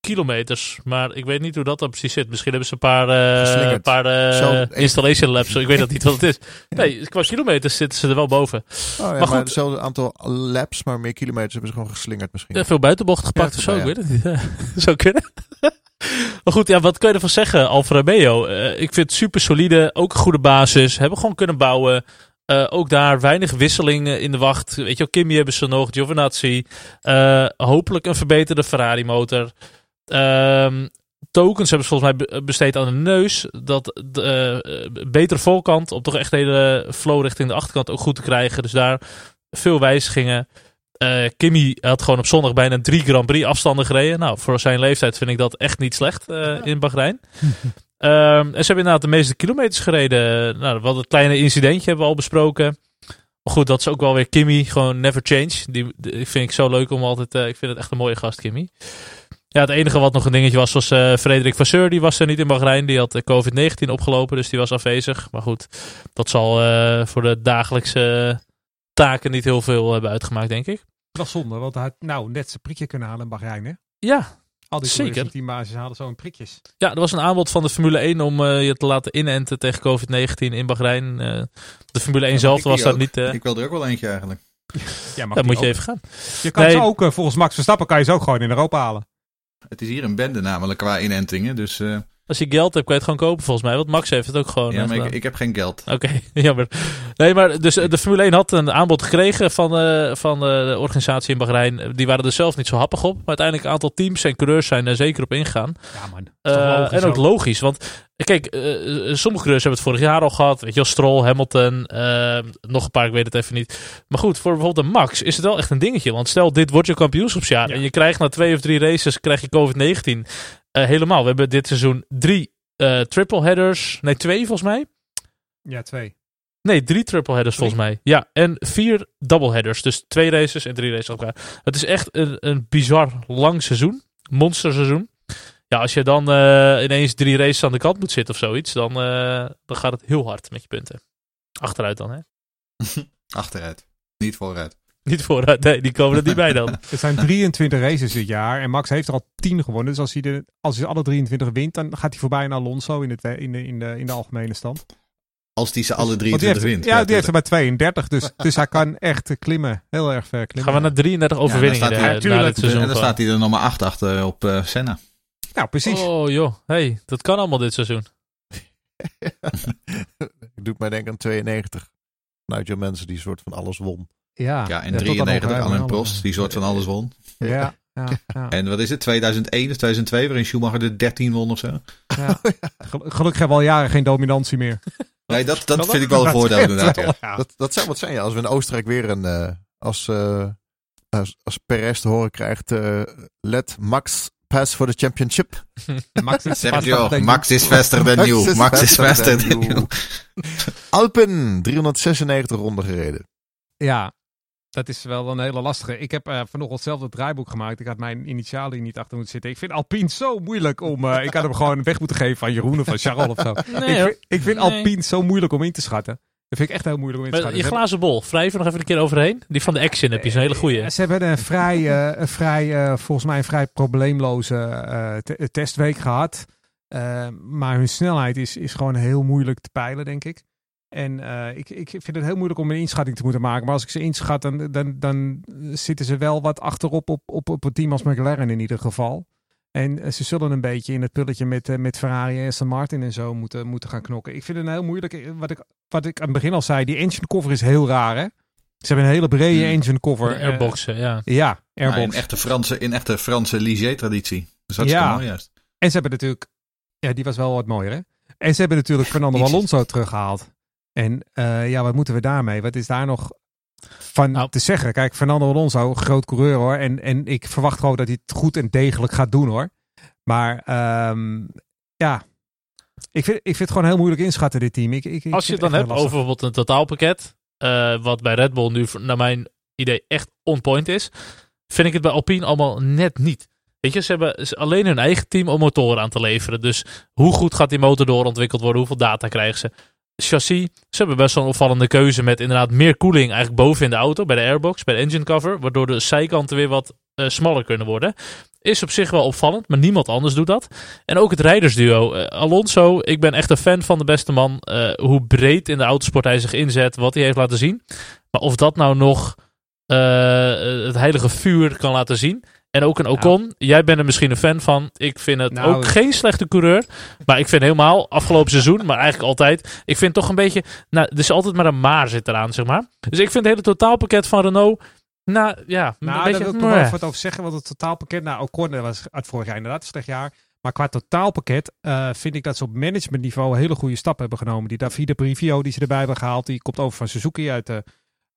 kilometers, maar ik weet niet hoe dat dan precies zit. Misschien hebben ze een paar, Geslingerd. paar eh, Zo, installation labs. Ik weet dat niet wat het is. [laughs] Nee, qua kilometers zitten ze er wel boven. Oh, ja, maar, Maar goed. hetzelfde aantal laps, maar meer kilometers hebben ze gewoon geslingerd misschien. Ja, veel buitenbochten gepakt Ja, of zo, ik weet het niet. [laughs] Zou kunnen. [laughs] maar goed, ja, wat kun je ervan zeggen, Alfa Romeo? Eh, ik vind het super solide, ook een goede basis. Hebben gewoon kunnen bouwen. Ook daar weinig wisselingen in de wacht. Weet je Kimi hebben ze nog, Giovinazzi. Eh, hopelijk een verbeterde Ferrari Ehm, tokens hebben ze volgens mij be- besteed aan de neus. Dat de eh, betere voorkant om toch echt de hele flow richting de achterkant ook goed te krijgen. Dus daar veel wijzigingen. Eh Kimmy had gewoon op zondag bijna drie Grand Prix afstanden gereden. Nou, voor zijn leeftijd vind ik dat echt niet slecht eh, in Bahrein. [laughs] Ehm, en ze hebben inderdaad de meeste kilometers gereden. Nou, wat een kleine incidentje hebben we al besproken. Maar goed, dat is ook wel weer Kimmy. Gewoon never change. Die, die vind ik zo leuk om altijd... eh, ik vind het echt een mooie gast, Kimmy. Ja, het enige wat nog een dingetje was, was eh Frederik Vasseur. Die was er niet in Bahrein. Die had eh, COVID-19 opgelopen, dus die was afwezig. Maar goed, dat zal eh, voor de dagelijkse taken niet heel veel hebben uitgemaakt, denk ik. Dat is zonde, want hij had nou net zijn prikje kunnen halen in Bahrein. Hè? Ja, Al die Zeker. teambasis hadden zo een prikjes. Ja, er was een aanbod van de Formule 1 om je te laten inenten tegen COVID-19 in Bahrein. Eh, de Formule 1 zelf was ook. niet. Ik wil er ook wel eentje eigenlijk. Ja, die moet je ook. even gaan. Je kan Nee. ze ook, volgens Max Verstappen, kan je ze ook gewoon in Europa halen. Het is hier een bende namelijk qua inentingen. Dus eh, Als je geld hebt, kan je het gewoon kopen volgens mij. Want Max heeft het ook gewoon ja, maar ik, ik heb geen geld. Oké, [laughs] jammer. Nee, maar dus eh, de Formule 1 had een aanbod gekregen van, eh, van eh, de organisatie in Bahrein. Die waren er zelf niet zo happig op. Maar uiteindelijk een aantal teams en coureurs zijn er zeker op ingegaan. Ja man, Eh, en ook logisch, want kijk, sommige coureurs hebben het vorig jaar al gehad. Weet je wel, Stroll, Hamilton, nog een paar, ik weet het even niet. Maar goed, voor bijvoorbeeld een Max is het wel echt een dingetje. Want stel, dit wordt je kampioenschapsjaar Ja. en je krijgt na twee of drie races krijg je COVID-19. Eh, helemaal, we hebben dit seizoen drie eh, triple headers, nee twee volgens mij. Ja, twee. Nee, drie triple headers Drie? volgens mij. Ja, en vier double headers. Dus twee races en drie races op elkaar. Het is echt een, een bizar lang seizoen. Monster seizoen. Ja, als je dan eh, ineens drie races aan de kant moet zitten of zoiets, dan, eh, dan gaat het heel hard met je punten. Achteruit dan, hè? [laughs] Achteruit. Niet vooruit. Niet vooruit, nee, die komen er niet bij dan. [laughs] Er zijn 23 races dit jaar en Max heeft er al 10 gewonnen. Dus als hij, de, als hij alle 23 wint, dan gaat hij voorbij aan Alonso in, het, in, de, in, de, in de algemene stand. Als die ze alle Want die 23 heeft, wint. Ja, die heeft er maar 32. Dus, [laughs] dus hij kan echt klimmen. Heel erg ver klimmen. Gaan we naar 33 overwinningen staat hij- na tuurlijk. dit seizoen. En dan staat hij er nog maar 8 achter op eh, Senna. Nou, precies. Oh joh, hey, dat kan allemaal dit seizoen. [laughs] Ik doe mij denken aan 92. Nigel mensen die soort van alles won. Ja, Ja, en tot dan 93 nog, Alain Prost, die soort van alles won. Ja, ja, [laughs] ja, En wat is het, 2001 of 2002, waarin Schumacher de 13 won of zo? [laughs] ja. Gel- Gelukkig hebben we al jaren geen dominantie meer. [laughs] Nee, dat, dat vind ik wel een voordeel inderdaad. Dat, dat zou wat zijn ja, als we in Oostenrijk weer een... eh, als, eh, als, als Perez te horen krijgt... eh, let Max pass for the championship. Max is Sergio, Max is faster than you. Max is faster than you. Alpen, 396 ronden gereden. Ja, dat is wel een hele lastige. Ik heb eh, vanochtend zelf het draaiboek gemaakt. Ik had mijn initialen niet achter moeten zitten. Ik vind Alpine zo moeilijk om... eh, ik had hem gewoon weg moeten geven aan Jeroen of van Charles of zo. [laughs] Nee, ik, vind, ik vind Nee. Alpine zo moeilijk om in te schatten. Dat vind ik echt heel moeilijk om in te schatten. je Ze glazen bol, er nog even een keer overheen. Die van de Action heb je, is een hele goeie. Ja, ze hebben een vrij, eh, een vrij eh, volgens mij een vrij probleemloze eh, te- testweek gehad. Eh, maar hun snelheid is, is gewoon heel moeilijk te peilen, denk ik. En eh, ik, ik vind het heel moeilijk om een inschatting te moeten maken. Maar als ik ze inschat, dan, dan, dan zitten ze wel wat achterop op, op, op een team als McLaren in ieder geval. En eh, ze zullen een beetje in het pulletje met, eh, met Ferrari en Aston Martin en zo moeten, moeten gaan knokken. Ik vind het heel moeilijk. Wat ik, wat ik aan het begin al zei, die engine cover is heel raar, hè? Ze hebben een hele brede Hmm. engine cover. De airboxen, ja. ja, Ja, airbox. in echte Franse, in echte Franse Ligier-traditie. Dus dat is Ja. mooi juist. En ze hebben natuurlijk, ja, die was wel wat mooier, hè? En ze hebben natuurlijk [laughs] Fernando. Alonso teruggehaald. En eh, ja, wat moeten we daarmee? Wat is daar nog van Nou. te zeggen? Kijk, Fernando Alonso, groot coureur hoor. En, en ik verwacht gewoon dat hij het goed en degelijk gaat doen hoor. Maar ehm, ja, ik vind, ik vind het gewoon heel moeilijk inschatten, dit team. Ik, ik, Als je het dan hebt over bijvoorbeeld een totaalpakket, eh, wat bij Red Bull nu naar mijn idee echt on point is, vind ik het bij Alpine allemaal net niet. Weet je, ze hebben alleen hun eigen team om motoren aan te leveren. Dus hoe goed gaat die motor doorontwikkeld worden? Hoeveel data krijgen ze? Chassis, ze hebben best wel een opvallende keuze met inderdaad meer koeling eigenlijk boven in de auto, bij de airbox, bij de engine cover, waardoor de zijkanten weer wat eh, smaller kunnen worden. Is op zich wel opvallend, maar niemand anders doet dat. En ook het rijdersduo. Eh, Alonso, ik ben echt een fan van de beste man. eh, hoe breed in de autosport hij zich inzet, wat hij heeft laten zien. Maar of dat nou nog het heilige vuur kan laten zien. En ook een Ocon. Jij bent er misschien een fan van. Ik vind het Nou, ook geen slechte coureur. Maar ik vind helemaal, afgelopen seizoen, maar eigenlijk altijd. Ik vind toch een beetje, nou, er is altijd maar een maar zit eraan, zeg maar. Dus ik vind het hele totaalpakket van Renault, nou ja, een Nou, daar beetje... wil ik nog even wat over zeggen. Want het totaalpakket, nou, Ocon was uit vorig jaar inderdaad een slecht jaar. Maar qua totaalpakket eh, vind ik dat ze op managementniveau hele goede stappen hebben genomen. Die Davide Brivio die ze erbij hebben gehaald, die komt over van Suzuki uit de,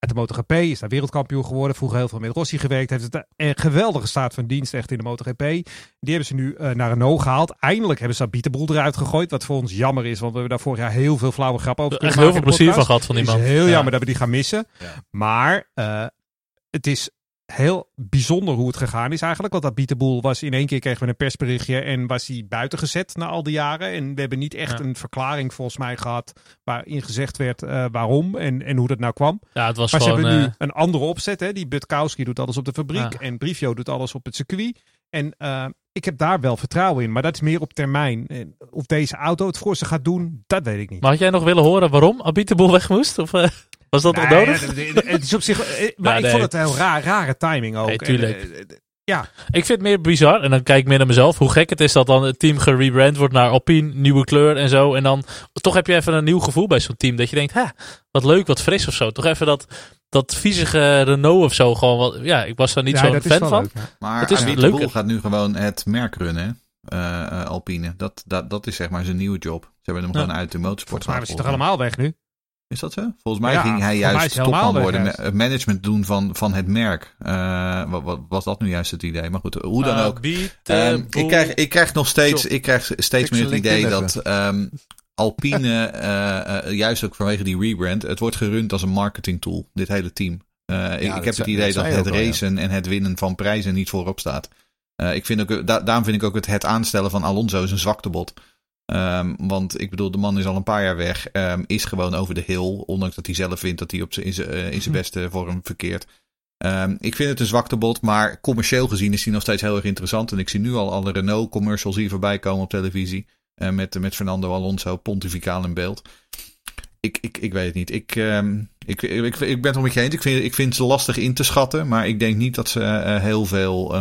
uit de MotoGP. Is daar wereldkampioen geworden. Vroeger heel veel met Rossi gewerkt. Heeft het een geweldige staat van dienst echt in de MotoGP. Die hebben ze nu eh, naar Renault gehaald. Eindelijk hebben ze Bietenboel eruit gegooid. Wat voor ons jammer is, want we hebben daar vorig jaar heel veel flauwe grappen over Echt heel veel plezier van gehad van die Het man. is heel Ja. jammer dat we die gaan missen. Ja. Maar eh, het is heel bijzonder hoe het gegaan is eigenlijk. Want dat Bietenboel was in één keer kregen we een persberichtje en was hij buiten gezet na al die jaren. En we hebben niet echt Ja. een verklaring volgens mij gehad waarin gezegd werd eh, waarom en, en hoe dat nou kwam. Ja, het was Maar ze gewoon... hebben nu eh, een andere opzet. Hè? Die Butkowski doet alles op de fabriek Ja. en Brivio doet alles op het circuit. En eh, ik heb daar wel vertrouwen in. Maar dat is meer op termijn. En of deze auto het voor ze gaat doen, dat weet ik niet. maar had jij nog willen horen waarom Abiteboel weg moest? Of was dat Nee, onnodig? het- is op zich. eh, [laughs] Maar Ja, ik nee. vond het een heel raar, rare timing ook. Nee, En, tuurlijk. eh, eh, Ik vind het meer bizar, en dan kijk ik meer naar mezelf, hoe gek het is dat dan het team gerebrand wordt naar Alpine, nieuwe kleur en zo. En dan toch heb je even een nieuw gevoel bij zo'n team. Dat je denkt, hè, wat leuk, wat fris of zo. Toch even dat, dat viezige Renault of zo gewoon. Wat, ja, ik was daar niet ja, zo'n is fan van. leuk, ja. Maar Het is leuk. de Boel gaat nu gewoon het merk runnen, Alpine. Dat, dat, dat is zeg maar zijn nieuwe job. Ze hebben hem Ja. gewoon uit de motorsport Volgens mij hij toch allemaal weg nu? Is dat zo? Volgens mij Ja, ging hij juist topman worden. juist. Het management doen van, van het merk. Eh, wat, wat was dat nu juist het idee? Maar goed, hoe dan ook. Ehm, ik, krijg, ik krijg nog steeds, ik krijg steeds meer het idee dat ehm, Alpine, [laughs] eh, eh, juist ook vanwege die rebrand, het wordt gerund als een marketing tool, dit hele team. Eh, ik, heb het idee dat het ja. racen en het winnen van prijzen niet voorop staat. Eh, ik vind ook, da- daarom vind ik ook het, het aanstellen van Alonso is een zwaktebod. Ehm, want ik bedoel, de man is al een paar jaar weg. ehm, is gewoon over de hill. Ondanks dat hij zelf vindt dat hij op in zijn eh, in zijn beste vorm verkeert. Ehm, ik vind het een zwaktebod, maar commercieel gezien is hij nog steeds heel erg interessant. En ik zie nu al alle Renault-commercials hier voorbij komen op televisie. eh, met, met Fernando Alonso pontificaal in beeld. Ik, ik, ik weet het niet. Ik, ehm, ik, ik, ik, ik ben het wel met je eens. Ik vind, ik vind ze lastig in te schatten. Maar ik denk niet dat ze eh, heel veel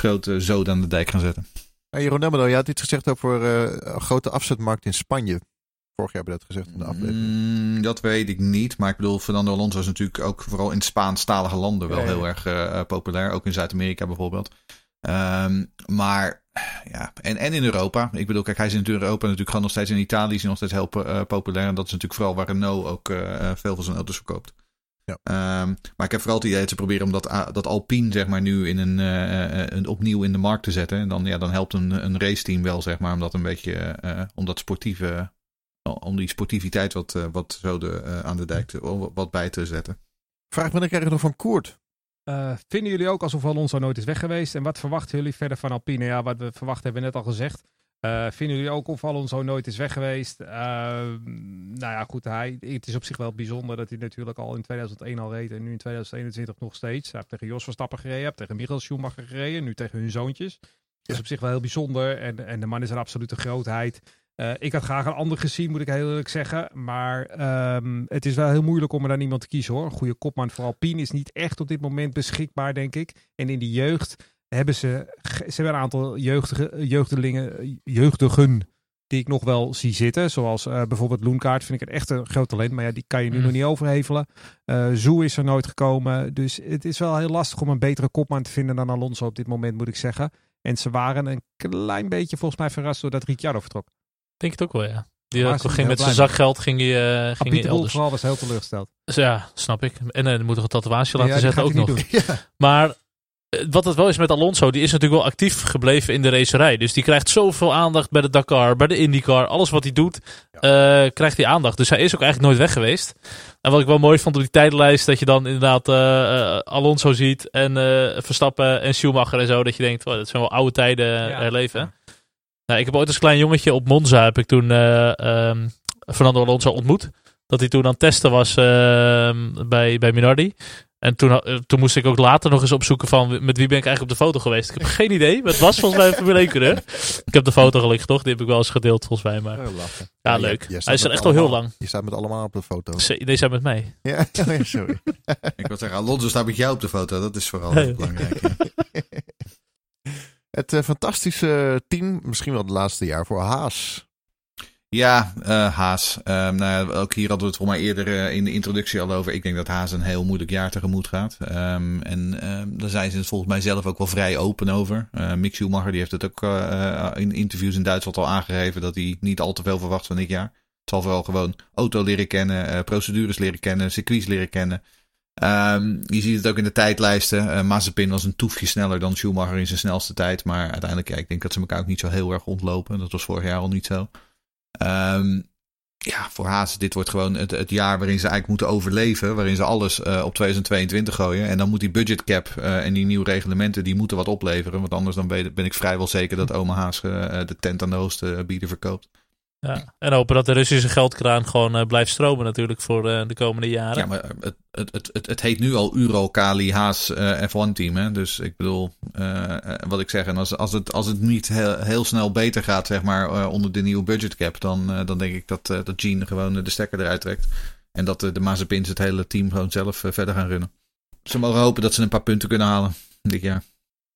grote zoden aan de dijk gaan zetten. En Jeroen je had iets gezegd over eh, een grote afzetmarkt in Spanje. Vorig jaar heb je dat gezegd in de aflevering. Mm, dat weet ik niet. Maar ik bedoel, Fernando Alonso is natuurlijk ook vooral in Spaanstalige landen wel Ja, ja. heel erg eh, eh, populair. Ook in Zuid-Amerika bijvoorbeeld. Ehm, maar ja, en, en in Europa. Ik bedoel, kijk, hij is in Europa natuurlijk gewoon nog steeds in Italië. Is hij nog steeds heel po- populair. En dat is natuurlijk vooral waar Renault ook veel van zijn auto's verkoopt. Ja. Ehm, maar ik heb vooral het idee dat ze proberen om dat, dat Alpine, zeg maar, nu in een, eh, eh, een, opnieuw in de markt te zetten. En dan, ja, dan helpt een, een raceteam wel, zeg maar, om dat een beetje, eh, om dat sportieve, om die sportiviteit wat, eh, wat zo de, eh, aan de dijk te, wat bij te zetten. Vraag me dan krijg ik nog van Koert. Eh, vinden jullie ook alsof Alonso nooit is weg geweest? En wat verwachten jullie verder van Alpine? Ja, wat we verwachten hebben we net al gezegd. Eh, vinden jullie ook of Alonso nooit is weg geweest? Eh, nou ja, goed. Hij, het is op zich wel bijzonder dat hij natuurlijk al in 2001 al reed. En nu in 2021 nog steeds. Hij heeft tegen Jos Verstappen gereden. Heeft tegen Michael Schumacher gereden. Nu tegen hun zoontjes. Dat is op zich wel heel bijzonder. En, en de man is een absolute grootheid. Eh, ik had graag een ander gezien, moet ik heel eerlijk zeggen. Maar ehm, het is wel heel moeilijk om er dan iemand te kiezen hoor. Een goede kopman voor Alpine is niet echt op dit moment beschikbaar, denk ik. En in de jeugd hebben ze, ze hebben een aantal jeugdige, jeugdelingen, jeugdigen die ik nog wel zie zitten. Zoals eh, bijvoorbeeld Loenkaart vind ik een echt een groot talent. Maar ja, die kan je nu Mm. nog niet overhevelen. Eh Zoe is er nooit gekomen. Dus het is wel heel lastig om een betere kopman te vinden dan Alonso op dit moment, moet ik zeggen. En ze waren een klein beetje volgens mij verrast doordat Ricciardo vertrok. Denk het ook wel, ja. Die ging met zijn zakgeld ging hij, uh, Ah, ging hij elders. vooral was heel teleurgesteld. Dus ja, snap ik. En uh, moet nog een tatoeage laten Ja, zetten ook nog. niet doen. [laughs] Ja. Maar eh, wat het wel is met Alonso, die is natuurlijk wel actief gebleven in de racerij. Dus die krijgt zoveel aandacht bij de Dakar, bij de IndyCar. Alles wat hij doet, eh, krijgt hij aandacht. Dus hij is ook eigenlijk nooit weg geweest. En wat ik wel mooi vond op die tijdenlijst, dat je dan inderdaad eh, eh, Alonso ziet en eh, Verstappen en Schumacher en zo. Dat je denkt, oh, dat zijn wel oude tijden Ja. herleven. Nou, ik heb ooit als klein jongetje op Monza, heb ik toen eh, ehm, Fernando Alonso ontmoet. Dat hij toen aan het testen was ehm, bij, bij Minardi. En toen, eh, toen moest ik ook later nog eens opzoeken van met wie ben ik eigenlijk op de foto geweest. Ik heb geen idee, maar het was volgens mij Formule 1 coureur. Ik heb de foto gelukkig toch, die heb ik wel eens gedeeld volgens mij. Maar lachen. ja, leuk. Hij staat is er echt al heel lang. Je staat met allemaal op de foto. Ze- Deze zijn met mij. Ja, [laughs] oh ja, sorry. [laughs] Ik wil zeggen, Alonso staat met jou op de foto. Dat is vooral Nee. [laughs] belangrijk. Het eh, fantastische team, misschien wel het laatste jaar voor Haas. Ja, eh, Haas. Ehm, nou ja, ook hier hadden we het voor mij eerder eh, in de introductie al over. Ik denk dat Haas een heel moeilijk jaar tegemoet gaat. Ehm, en ehm, daar zijn ze het volgens mij zelf ook wel vrij open over. Eh Mick Schumacher die heeft het ook in interviews in Duitsland al aangegeven dat hij niet al te veel verwacht van dit jaar. Het zal vooral gewoon auto leren kennen, procedures leren kennen, circuits leren kennen. Je ziet het ook in de tijdlijsten. Eh Mazepin was een toefje sneller dan Schumacher in zijn snelste tijd. Maar uiteindelijk, ja, ik denk dat ze elkaar ook niet zo heel erg ontlopen. Dat was vorig jaar al niet zo. Ehm, ja, voor Haas, dit wordt gewoon het, jaar waarin ze eigenlijk moeten overleven. Waarin ze alles eh, op 2022 gooien. En dan moet die budgetcap eh, en die nieuwe reglementen, die moeten wat opleveren. Want anders dan weet- ben ik vrijwel zeker dat oma Haas eh, de tent aan de hoogste bieden verkoopt. Ja. En hopen dat de Russische geldkraan gewoon eh, blijft stromen natuurlijk voor eh, de komende jaren. Ja, maar het, het, het, het, het heet nu al Euro Kali Haas eh, F1 team. Hè? Dus ik bedoel, eh, eh, wat ik zeg. En als, als, het, als het niet heel, heel snel beter gaat, zeg maar, eh, onder de nieuwe budgetcap, dan, eh, dan denk ik dat, eh, dat Gene gewoon eh, de stekker eruit trekt. En dat eh, de Mazepins het hele team gewoon zelf eh, verder gaan runnen. Ze mogen hopen dat ze een paar punten kunnen halen dit jaar.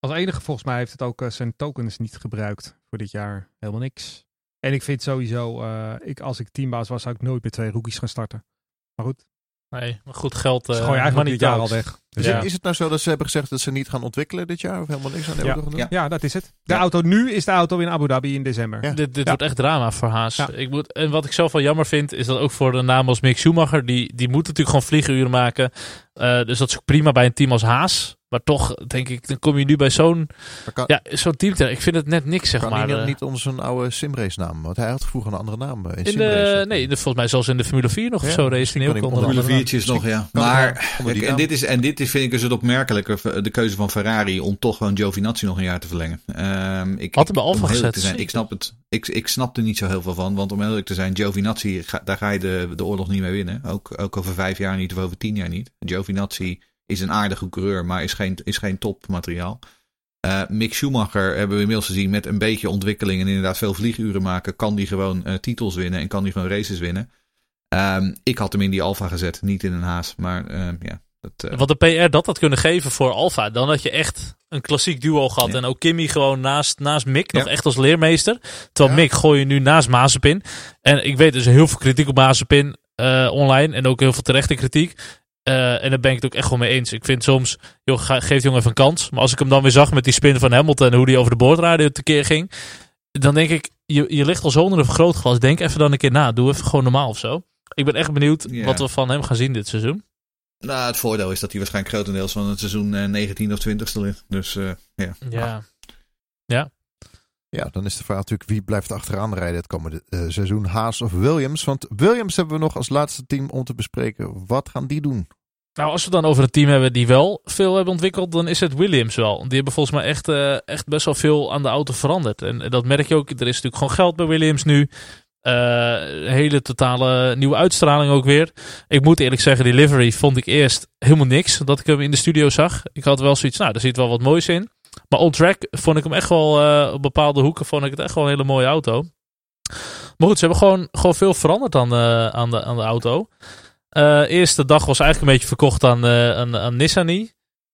Als enige volgens mij heeft het ook eh, zijn tokens niet gebruikt voor dit jaar. Helemaal niks. En ik vind sowieso, eh, ik, als ik teambaas was, zou ik nooit met twee rookies gaan starten. Maar goed, Nee, maar goed geld. ze eh gooien eigenlijk money dit jaar al weg. Dus Ja. Is het nou zo dat ze hebben gezegd dat ze niet gaan ontwikkelen dit jaar? Of helemaal niks aan de Ja. auto gaan doen? Ja. ja, dat is het. De Ja. auto nu is de auto in Abu Dhabi in december. Ja. Dit, dit Ja. wordt echt drama voor Haas. Ja. Ik moet, en wat ik zelf wel jammer vind, is dat ook voor een naam als Mick Schumacher, die, die moet natuurlijk gewoon vliegenuren maken. Eh, dus dat is ook prima bij een team als Haas. Maar toch, denk ik, dan kom je nu bij zo'n kan, ja, zo'n team. terecht. Ik vind het net niks, zeg kan maar. hij eh. niet onder zijn oude simrace naam? Want hij had vroeger een andere naam. eh, In, in de, nee, de, volgens mij zelfs in de Formule 4 nog Ja, of zo race hij kan hij andere Formule naam. 4'tjes nog, ja. kan hij Maar kijk, en, dit is, en dit is, vind ik dus het opmerkelijke, de keuze van Ferrari om toch gewoon Giovinazzi nog een jaar te verlengen. Ehm ik, Had hem bij Alfa gezet, zijn, ik snap het. Ik, ik snap er niet zo heel veel van, want om eerlijk te zijn, Giovinazzi, daar ga je de, de oorlog niet mee winnen. Ook, ook over vijf jaar niet of over tien jaar niet. Giovinazzi is een aardige coureur, maar is geen, is geen topmateriaal. Eh Mick Schumacher hebben we inmiddels gezien met een beetje ontwikkeling en inderdaad veel vlieguren maken, kan die gewoon eh, titels winnen en kan die gewoon races winnen. Ehm, ik had hem in die Alfa gezet, niet in een Haas, maar ehm, ja. Dat, eh, Wat de PR dat had kunnen geven voor Alfa. Dan had je echt een klassiek duo gehad. Ja. En ook Kimmy gewoon naast, naast Mick. Nog Ja. echt als leermeester. Terwijl Ja. Mick gooi je nu naast Mazepin. En ik weet dus heel veel kritiek op Mazepin online. En ook heel veel terechte kritiek. Eh, en daar ben ik het ook echt wel mee eens. Ik vind soms, joh, geef jongen even een kans. Maar als ik hem dan weer zag met die spin van Hamilton. En hoe die over de boordradio tekeer ging. Dan denk ik, je, je ligt al zo onder een vergrootglas. Denk even dan een keer na. Doe even gewoon normaal of zo. Ik ben echt benieuwd wat we van hem gaan zien dit seizoen. Nou, het voordeel is dat hij waarschijnlijk grotendeels van het seizoen eh 19 of 20ste ligt. Dus eh, ja. Ja. Ja, dan is de vraag natuurlijk wie blijft achteraan rijden het komende eh, seizoen. Haas of Williams? Want Williams hebben we nog als laatste team om te bespreken. Wat gaan die doen? Nou, als we dan over een team hebben die wel veel hebben ontwikkeld, dan is het Williams wel. Die hebben volgens mij echt, eh, echt best wel veel aan de auto veranderd. En dat merk je ook. Er is natuurlijk gewoon geld bij Williams nu. Een hele totale nieuwe uitstraling ook weer. Ik moet eerlijk zeggen, die livery vond ik eerst helemaal niks. Dat ik hem in de studio zag. Ik had wel zoiets, nou, er zit wel wat moois in. Maar on track vond ik hem echt wel, eh, op bepaalde hoeken vond ik het echt wel een hele mooie auto. Maar goed, ze hebben gewoon, gewoon veel veranderd aan, de aan, de, aan de auto. Eh eerste dag was eigenlijk een beetje verkocht aan, eh aan, aan Nissani.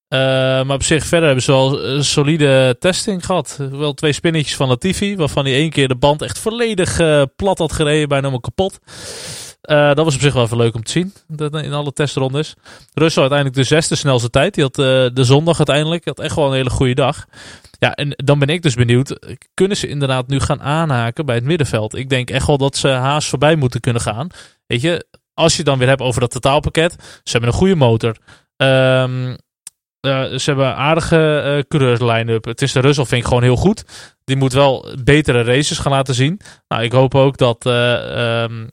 Eh, maar op zich verder hebben ze wel eh, solide testing gehad. Wel twee spinnetjes van Latifi, waarvan hij één keer de band echt volledig eh, plat had gereden, bijna helemaal kapot. Eh, dat was op zich wel even leuk om te zien, dat, in alle testrondes. Russell uiteindelijk de zesde snelste tijd. Die had eh, de zondag uiteindelijk, die had echt wel een hele goede dag. Ja, en dan ben ik dus benieuwd, kunnen ze inderdaad nu gaan aanhaken bij het middenveld? Ik denk echt wel dat ze Haas voorbij moeten kunnen gaan. Weet je, als je dan weer hebt over dat totaalpakket. Ze hebben een goede motor. Ehm, eh, ze hebben een aardige eh coureurs line-up. Het is de Russell vind ik gewoon heel goed. Die moet wel betere races gaan laten zien. Nou, ik hoop ook dat eh, ehm,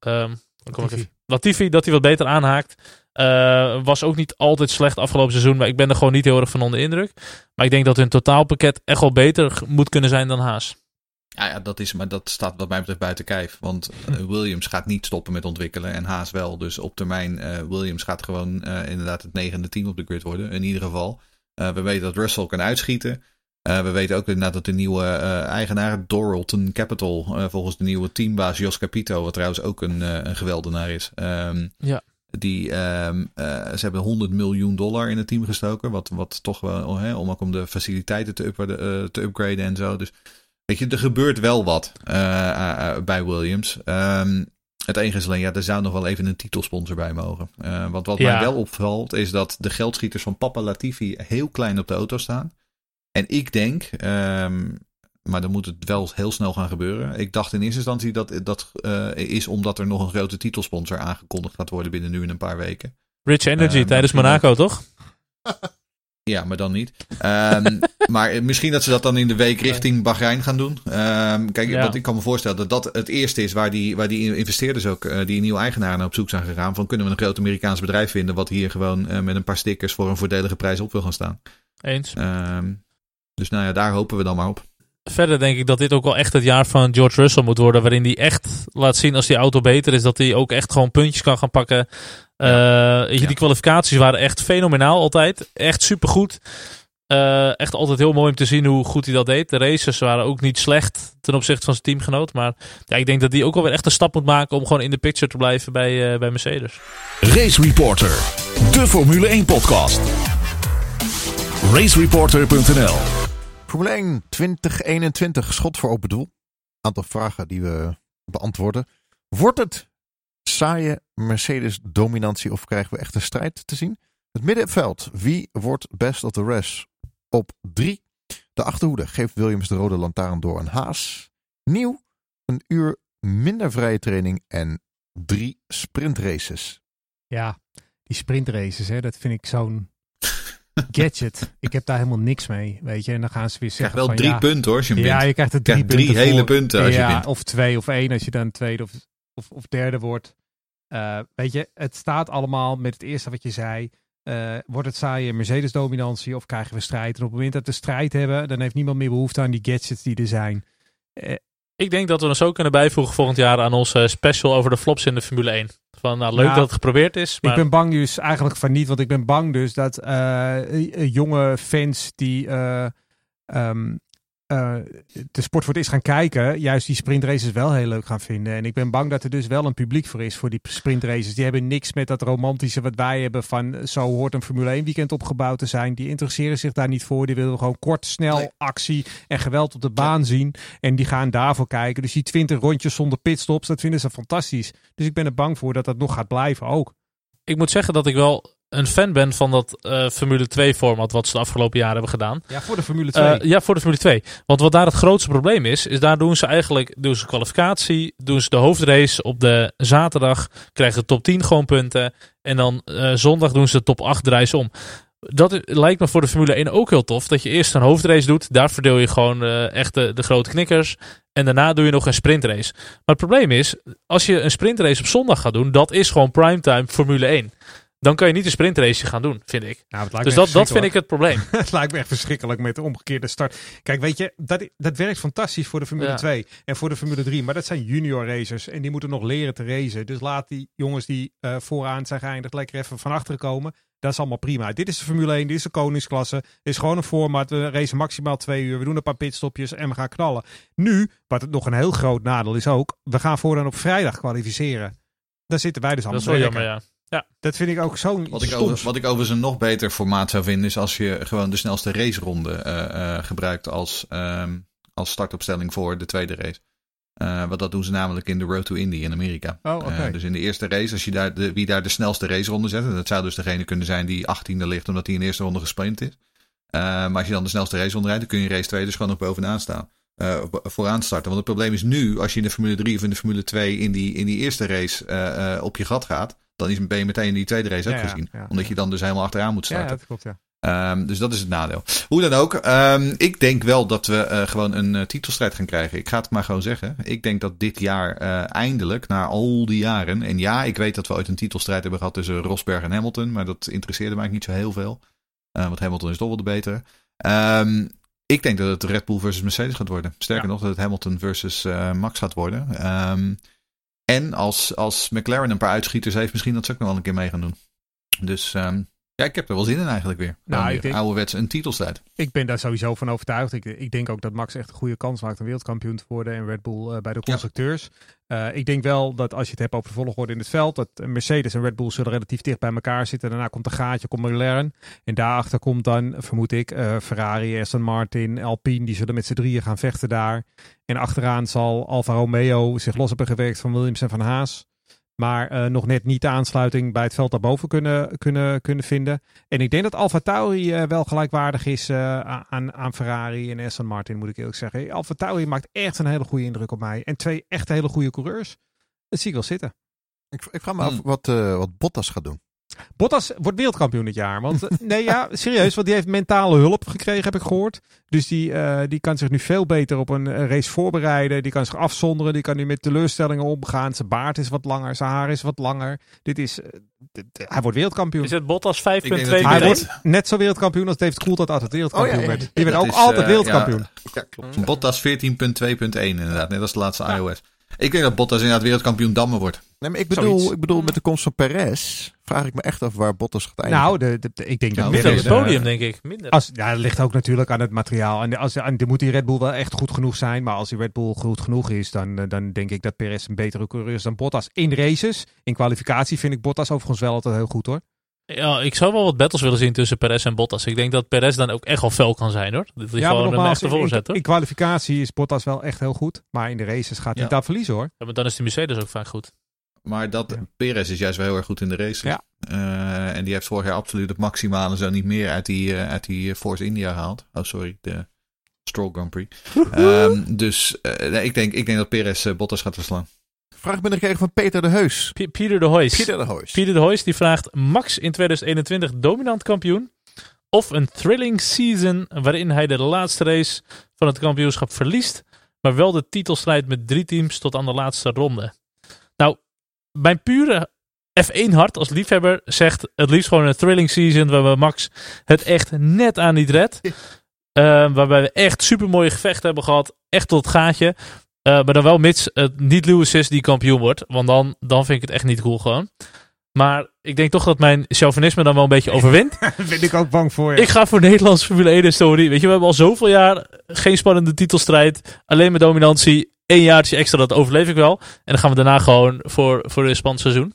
ehm, kom Latifi. dat hij wat beter aanhaakt. Eh, was ook niet altijd slecht afgelopen seizoen, maar ik ben er gewoon niet heel erg van onder de indruk. Maar ik denk dat hun totaalpakket echt wel beter moet kunnen zijn dan Haas. Ja, ja, dat is, maar dat staat wat mij betreft buiten kijf. Want eh, Williams gaat niet stoppen met ontwikkelen en Haas wel. Dus op termijn, eh, Williams gaat gewoon eh, inderdaad het negende team op de grid worden. In ieder geval. Eh, we weten dat Russell kan uitschieten. Eh, we weten ook inderdaad dat de nieuwe eh, eigenaar, Doralton Capital, eh, volgens de nieuwe teambaas Jos Capito, wat trouwens ook een, een geweldenaar is. ehm, Ja. Die, ehm, eh, ze hebben 100 miljoen dollar in het team gestoken. Wat, wat toch wel, hè, om ook om de faciliteiten te, upwarden, eh, te upgraden en zo. Dus weet je, er gebeurt wel wat bij Williams. Ehm, het enige is alleen, ja, er zou nog wel even een titelsponsor bij mogen. Want wat Ja. mij wel opvalt, is dat de geldschieters van Papa Latifi heel klein op de auto staan. En ik denk, ehm, maar dan moet het wel heel snel gaan gebeuren. Ik dacht in eerste instantie dat dat eh, is omdat er nog een grote titelsponsor aangekondigd gaat worden binnen nu in een paar weken. Rich Energy Eh, tijdens Monaco, toch? [laughs] Ja, maar dan niet. Ehm, [laughs] maar misschien dat ze dat dan in de week richting Bahrein gaan doen. Ehm, kijk, Ja. wat ik kan me voorstellen dat dat het eerste is waar die, waar die investeerders ook, eh, die nieuwe eigenaren naar op zoek zijn gegaan. Van kunnen we een groot Amerikaans bedrijf vinden wat hier gewoon met een paar stickers voor een voordelige prijs op wil gaan staan. Eens. Ehm, dus nou ja, daar hopen we dan maar op. Verder denk ik dat dit ook wel echt het jaar van George Russell moet worden. Waarin hij echt laat zien als die auto beter is. Dat hij ook echt gewoon puntjes kan gaan pakken. Eh, Ja. Die kwalificaties waren echt fenomenaal altijd. Echt supergoed. Eh echt altijd heel mooi om te zien hoe goed hij dat deed. De races waren ook niet slecht ten opzichte van zijn teamgenoot. Maar ja, ik denk dat hij ook alweer echt een stap moet maken om gewoon in de picture te blijven bij, eh, bij Mercedes. Race Reporter, de Formule 1 podcast. Racereporter.nl Formule 1 2021, schot voor open doel. Aantal vragen die we beantwoorden. Wordt het saaie Mercedes-dominantie of krijgen we echt een strijd te zien? Het middenveld. Wie wordt best of the rest? Op 3. De achterhoede geeft Williams de rode lantaarn door een Haas. Nieuw. Een uur minder vrije training en drie sprintraces. Ja, die sprintraces, hè, dat vind ik zo'n gadget. Ik heb daar helemaal niks mee, weet je. En dan gaan ze weer Je krijgt zeggen wel van, drie ja, punten hoor, als je hem Ja, wint. je krijgt er Je drie, krijgt drie punten hele voor. punten als je. Of twee of één als je dan tweede of, of, of derde wordt. Eh, weet je, het staat allemaal met het eerste wat je zei. Eh, wordt het saaie Mercedes-dominantie of krijgen we strijd? En op het moment dat we strijd hebben, dan heeft niemand meer behoefte aan die gadgets die er zijn. Eh, Ik denk dat we ons ook kunnen bijvoegen volgend jaar aan onze special over de flops in de Formule 1. Van, nou, leuk Ja. dat het geprobeerd is, maar Ik ben bang dus eigenlijk van niet, want ik ben bang dus dat eh, jonge fans die eh, eh, de sport is gaan kijken, juist die sprintraces wel heel leuk gaan vinden. En ik ben bang dat er dus wel een publiek voor is voor die sprintraces. Die hebben niks met dat romantische wat wij hebben van zo hoort een Formule 1 weekend opgebouwd te zijn. Die interesseren zich daar niet voor. Die willen gewoon kort, snel, Nee. actie en geweld op de baan zien. En die gaan daarvoor kijken. Dus die 20 rondjes zonder pitstops, dat vinden ze fantastisch. Dus ik ben er bang voor dat dat nog gaat blijven ook. ik moet zeggen dat ik wel een fan ben van dat eh, Formule 2 format wat ze de afgelopen jaren hebben gedaan. Ja, voor de Formule 2. Eh, ja, voor de Formule 2. Want wat daar het grootste probleem is, is daar doen ze eigenlijk doen ze kwalificatie, doen ze de hoofdrace op de zaterdag, krijgen de top 10 gewoon punten. En dan eh, zondag doen ze de top 8 draaien ze om. Dat lijkt me voor de Formule 1 ook heel tof. Dat je eerst een hoofdrace doet. Daar verdeel je gewoon echt de, de grote knikkers. En daarna doe je nog een sprintrace. Maar het probleem is, als je een sprintrace op zondag gaat doen, dat is gewoon primetime Formule 1. Dan kan je niet een sprintrace gaan doen, vind ik. nou, het lijkt Dus dat, dat vind ik het probleem. [laughs] het lijkt me echt verschrikkelijk met de omgekeerde start. Kijk, weet je, dat, dat werkt fantastisch voor de Formule Ja. 2 en voor de Formule 3. Maar dat zijn junior racers en die moeten nog leren te racen. Dus laat die jongens die eh, vooraan zijn geëindigd lekker even van achteren komen. Dat is allemaal prima. Dit is de Formule 1, dit is de koningsklasse. Dit is gewoon een format. We racen maximaal twee uur. We doen een paar pitstopjes en we gaan knallen. Nu, wat het nog een heel groot nadeel is ook, we gaan vooraan op vrijdag kwalificeren. Daar zitten wij dus Dat allemaal is wel jammer, ja. Dat vind ik ook zo'n Wat ik, stoms. over, wat ik overigens een nog beter formaat zou vinden, is als je gewoon de snelste raceronde eh, eh, gebruikt als, ehm, als startopstelling voor de tweede race. Eh, want dat doen ze namelijk in de Road to Indy in Amerika. Oh, oké. Dus in de eerste race, als je daar de, wie daar de snelste raceronde zet, en dat zou dus degene kunnen zijn die 18e ligt omdat hij in de eerste ronde gesprint is. Eh, maar als je dan de snelste raceronde rijdt, dan kun je in race 2 dus gewoon nog bovenaan staan. eh, vooraan starten. Want het probleem is nu, als je in de Formule 3 of in de Formule 2 in die, in die eerste race eh, eh, op je gat gaat, dan is, ben je meteen in die tweede race Ja, ook ja, gezien. ja. Omdat je dan dus helemaal achteraan moet ja, starten. dat klopt, ja. Ehm, dus dat is het nadeel. Hoe dan ook, ehm, ik denk wel dat we eh, gewoon een eh, titelstrijd gaan krijgen. Ik ga het maar gewoon zeggen. Ik denk dat dit jaar eh, eindelijk, na al die jaren... En ja, ik weet dat we ooit een titelstrijd hebben gehad tussen Rosberg en Hamilton. Maar dat interesseerde mij niet zo heel veel. Want Hamilton is toch wel de betere. Ehm, ik denk dat het Red Bull versus Mercedes gaat worden. Sterker Ja. nog, dat het Hamilton versus Max gaat worden. Ehm, en als, als McLaren een paar uitschieters heeft, misschien dat ze ook nog wel een keer mee gaan doen. Dus ehm, ja, ik heb er wel zin in eigenlijk weer. Nou, Gewoon ik denk- ouderwets een titelstrijd. Ik ben daar sowieso van overtuigd. Ik, ik denk ook dat Max echt een goede kans maakt om wereldkampioen te worden en Red Bull eh, bij de constructeurs. Eh, ik denk wel dat als je het hebt over de volgorde in het veld, dat Mercedes en Red Bull zullen relatief dicht bij elkaar zitten. Daarna komt een gaatje, komt McLaren. En daarachter komt dan, vermoed ik, eh, Ferrari, Aston Martin, Alpine. Die zullen met z'n drieën gaan vechten daar. En achteraan zal Alfa Romeo zich los hebben gewerkt van Williams en van Haas. Maar eh, nog net niet de aansluiting bij het veld daarboven kunnen, kunnen, kunnen vinden. En ik denk dat Alfa Tauri eh, wel gelijkwaardig is eh, aan, aan Ferrari en Aston Martin, moet ik eerlijk zeggen. Alfa Tauri maakt echt een hele goede indruk op mij. En twee echt hele goede coureurs. Dat zie ik wel zitten. Ik, ik vraag me af Hmm. wat, eh, wat Bottas gaat doen. Bottas wordt wereldkampioen dit jaar. Want eh, nee, ja, serieus. Want die heeft mentale hulp gekregen, heb ik gehoord. Dus die, eh, die kan zich nu veel beter op een eh, race voorbereiden. Die kan zich afzonderen. Die kan nu met teleurstellingen omgaan. Zijn baard is wat langer. Zijn haar is wat langer. Dit is, dit- hij wordt wereldkampioen. Is het Bottas 5.2 Ik denk dat hij wordt net zo wereldkampioen als David Coulthard altijd wereldkampioen Oh, ja, ja. werd. Die werd Dat ook is, altijd wereldkampioen. Ja, klopt. Bottas 14.2.1 inderdaad. Net als de laatste iOS. Ik denk dat Bottas inderdaad wereldkampioen dammen wordt. Nee, maar ik Zoiets. bedoel, ik bedoel, met de komst van Perez vraag ik me echt af waar Bottas gaat eindigen. Nou, de, de- de- ik denk dat Nou, Minder op Perez, het eh, podium, denk ik. Minder. Als, ja, dat ligt ook natuurlijk aan het materiaal. En, als, en dan moet die Red Bull wel echt goed genoeg zijn. Maar als die Red Bull goed genoeg is, dan, eh, dan denk ik dat Perez een betere coureur is dan Bottas. In races, in kwalificatie vind ik Bottas overigens wel altijd heel goed hoor. Ja, ik zou wel wat battles willen zien tussen Perez en Bottas. Ik denk dat Perez dan ook echt wel fel kan zijn hoor. Dat hij ja, gewoon een echte in, kwalificatie is Bottas wel echt heel goed. Maar in de races gaat hij Ja. daar verliezen hoor. Ja, maar dan is die Mercedes ook vaak goed. Maar dat, Ja. Perez is juist wel heel erg goed in de race. Ja. Eh, en die heeft vorig jaar absoluut het maximale, zo niet meer, uit die, eh, uit die Force India gehaald. Oh, sorry, de Stroll Grand Prix. [laughs] Ehm, dus eh, nee, ik, denk, ik denk dat Perez eh, Bottas gaat verslaan. Vraag binnengekregen van Peter de Heus. P- Pieter de Hoys. Pieter de Heus. Pieter de Hoys die vraagt Max in 2021 dominant kampioen Of een thrilling season waarin hij de laatste race van het kampioenschap verliest, maar wel de titelstrijd met drie teams tot aan de laatste ronde. Nou, mijn pure F1 hart als liefhebber zegt het liefst gewoon een thrilling season waarbij Max het echt net aan niet redt. [laughs] Eh, waarbij we echt super mooie gevechten hebben gehad. Echt tot het gaatje. Eh, maar dan wel mits het niet Lewis is die kampioen wordt. Want dan, dan vind ik het echt niet cool gewoon. Maar ik denk toch dat mijn chauvinisme dan wel een beetje overwint. [laughs] Daar ben ik ook bang voor. Ja. Ik ga voor Nederlands Formule 1 historie. Weet je, we hebben al zoveel jaar geen spannende titelstrijd. Alleen met dominantie. Eén jaartje extra, dat overleef ik wel. En dan gaan we daarna gewoon voor, voor een spannend seizoen.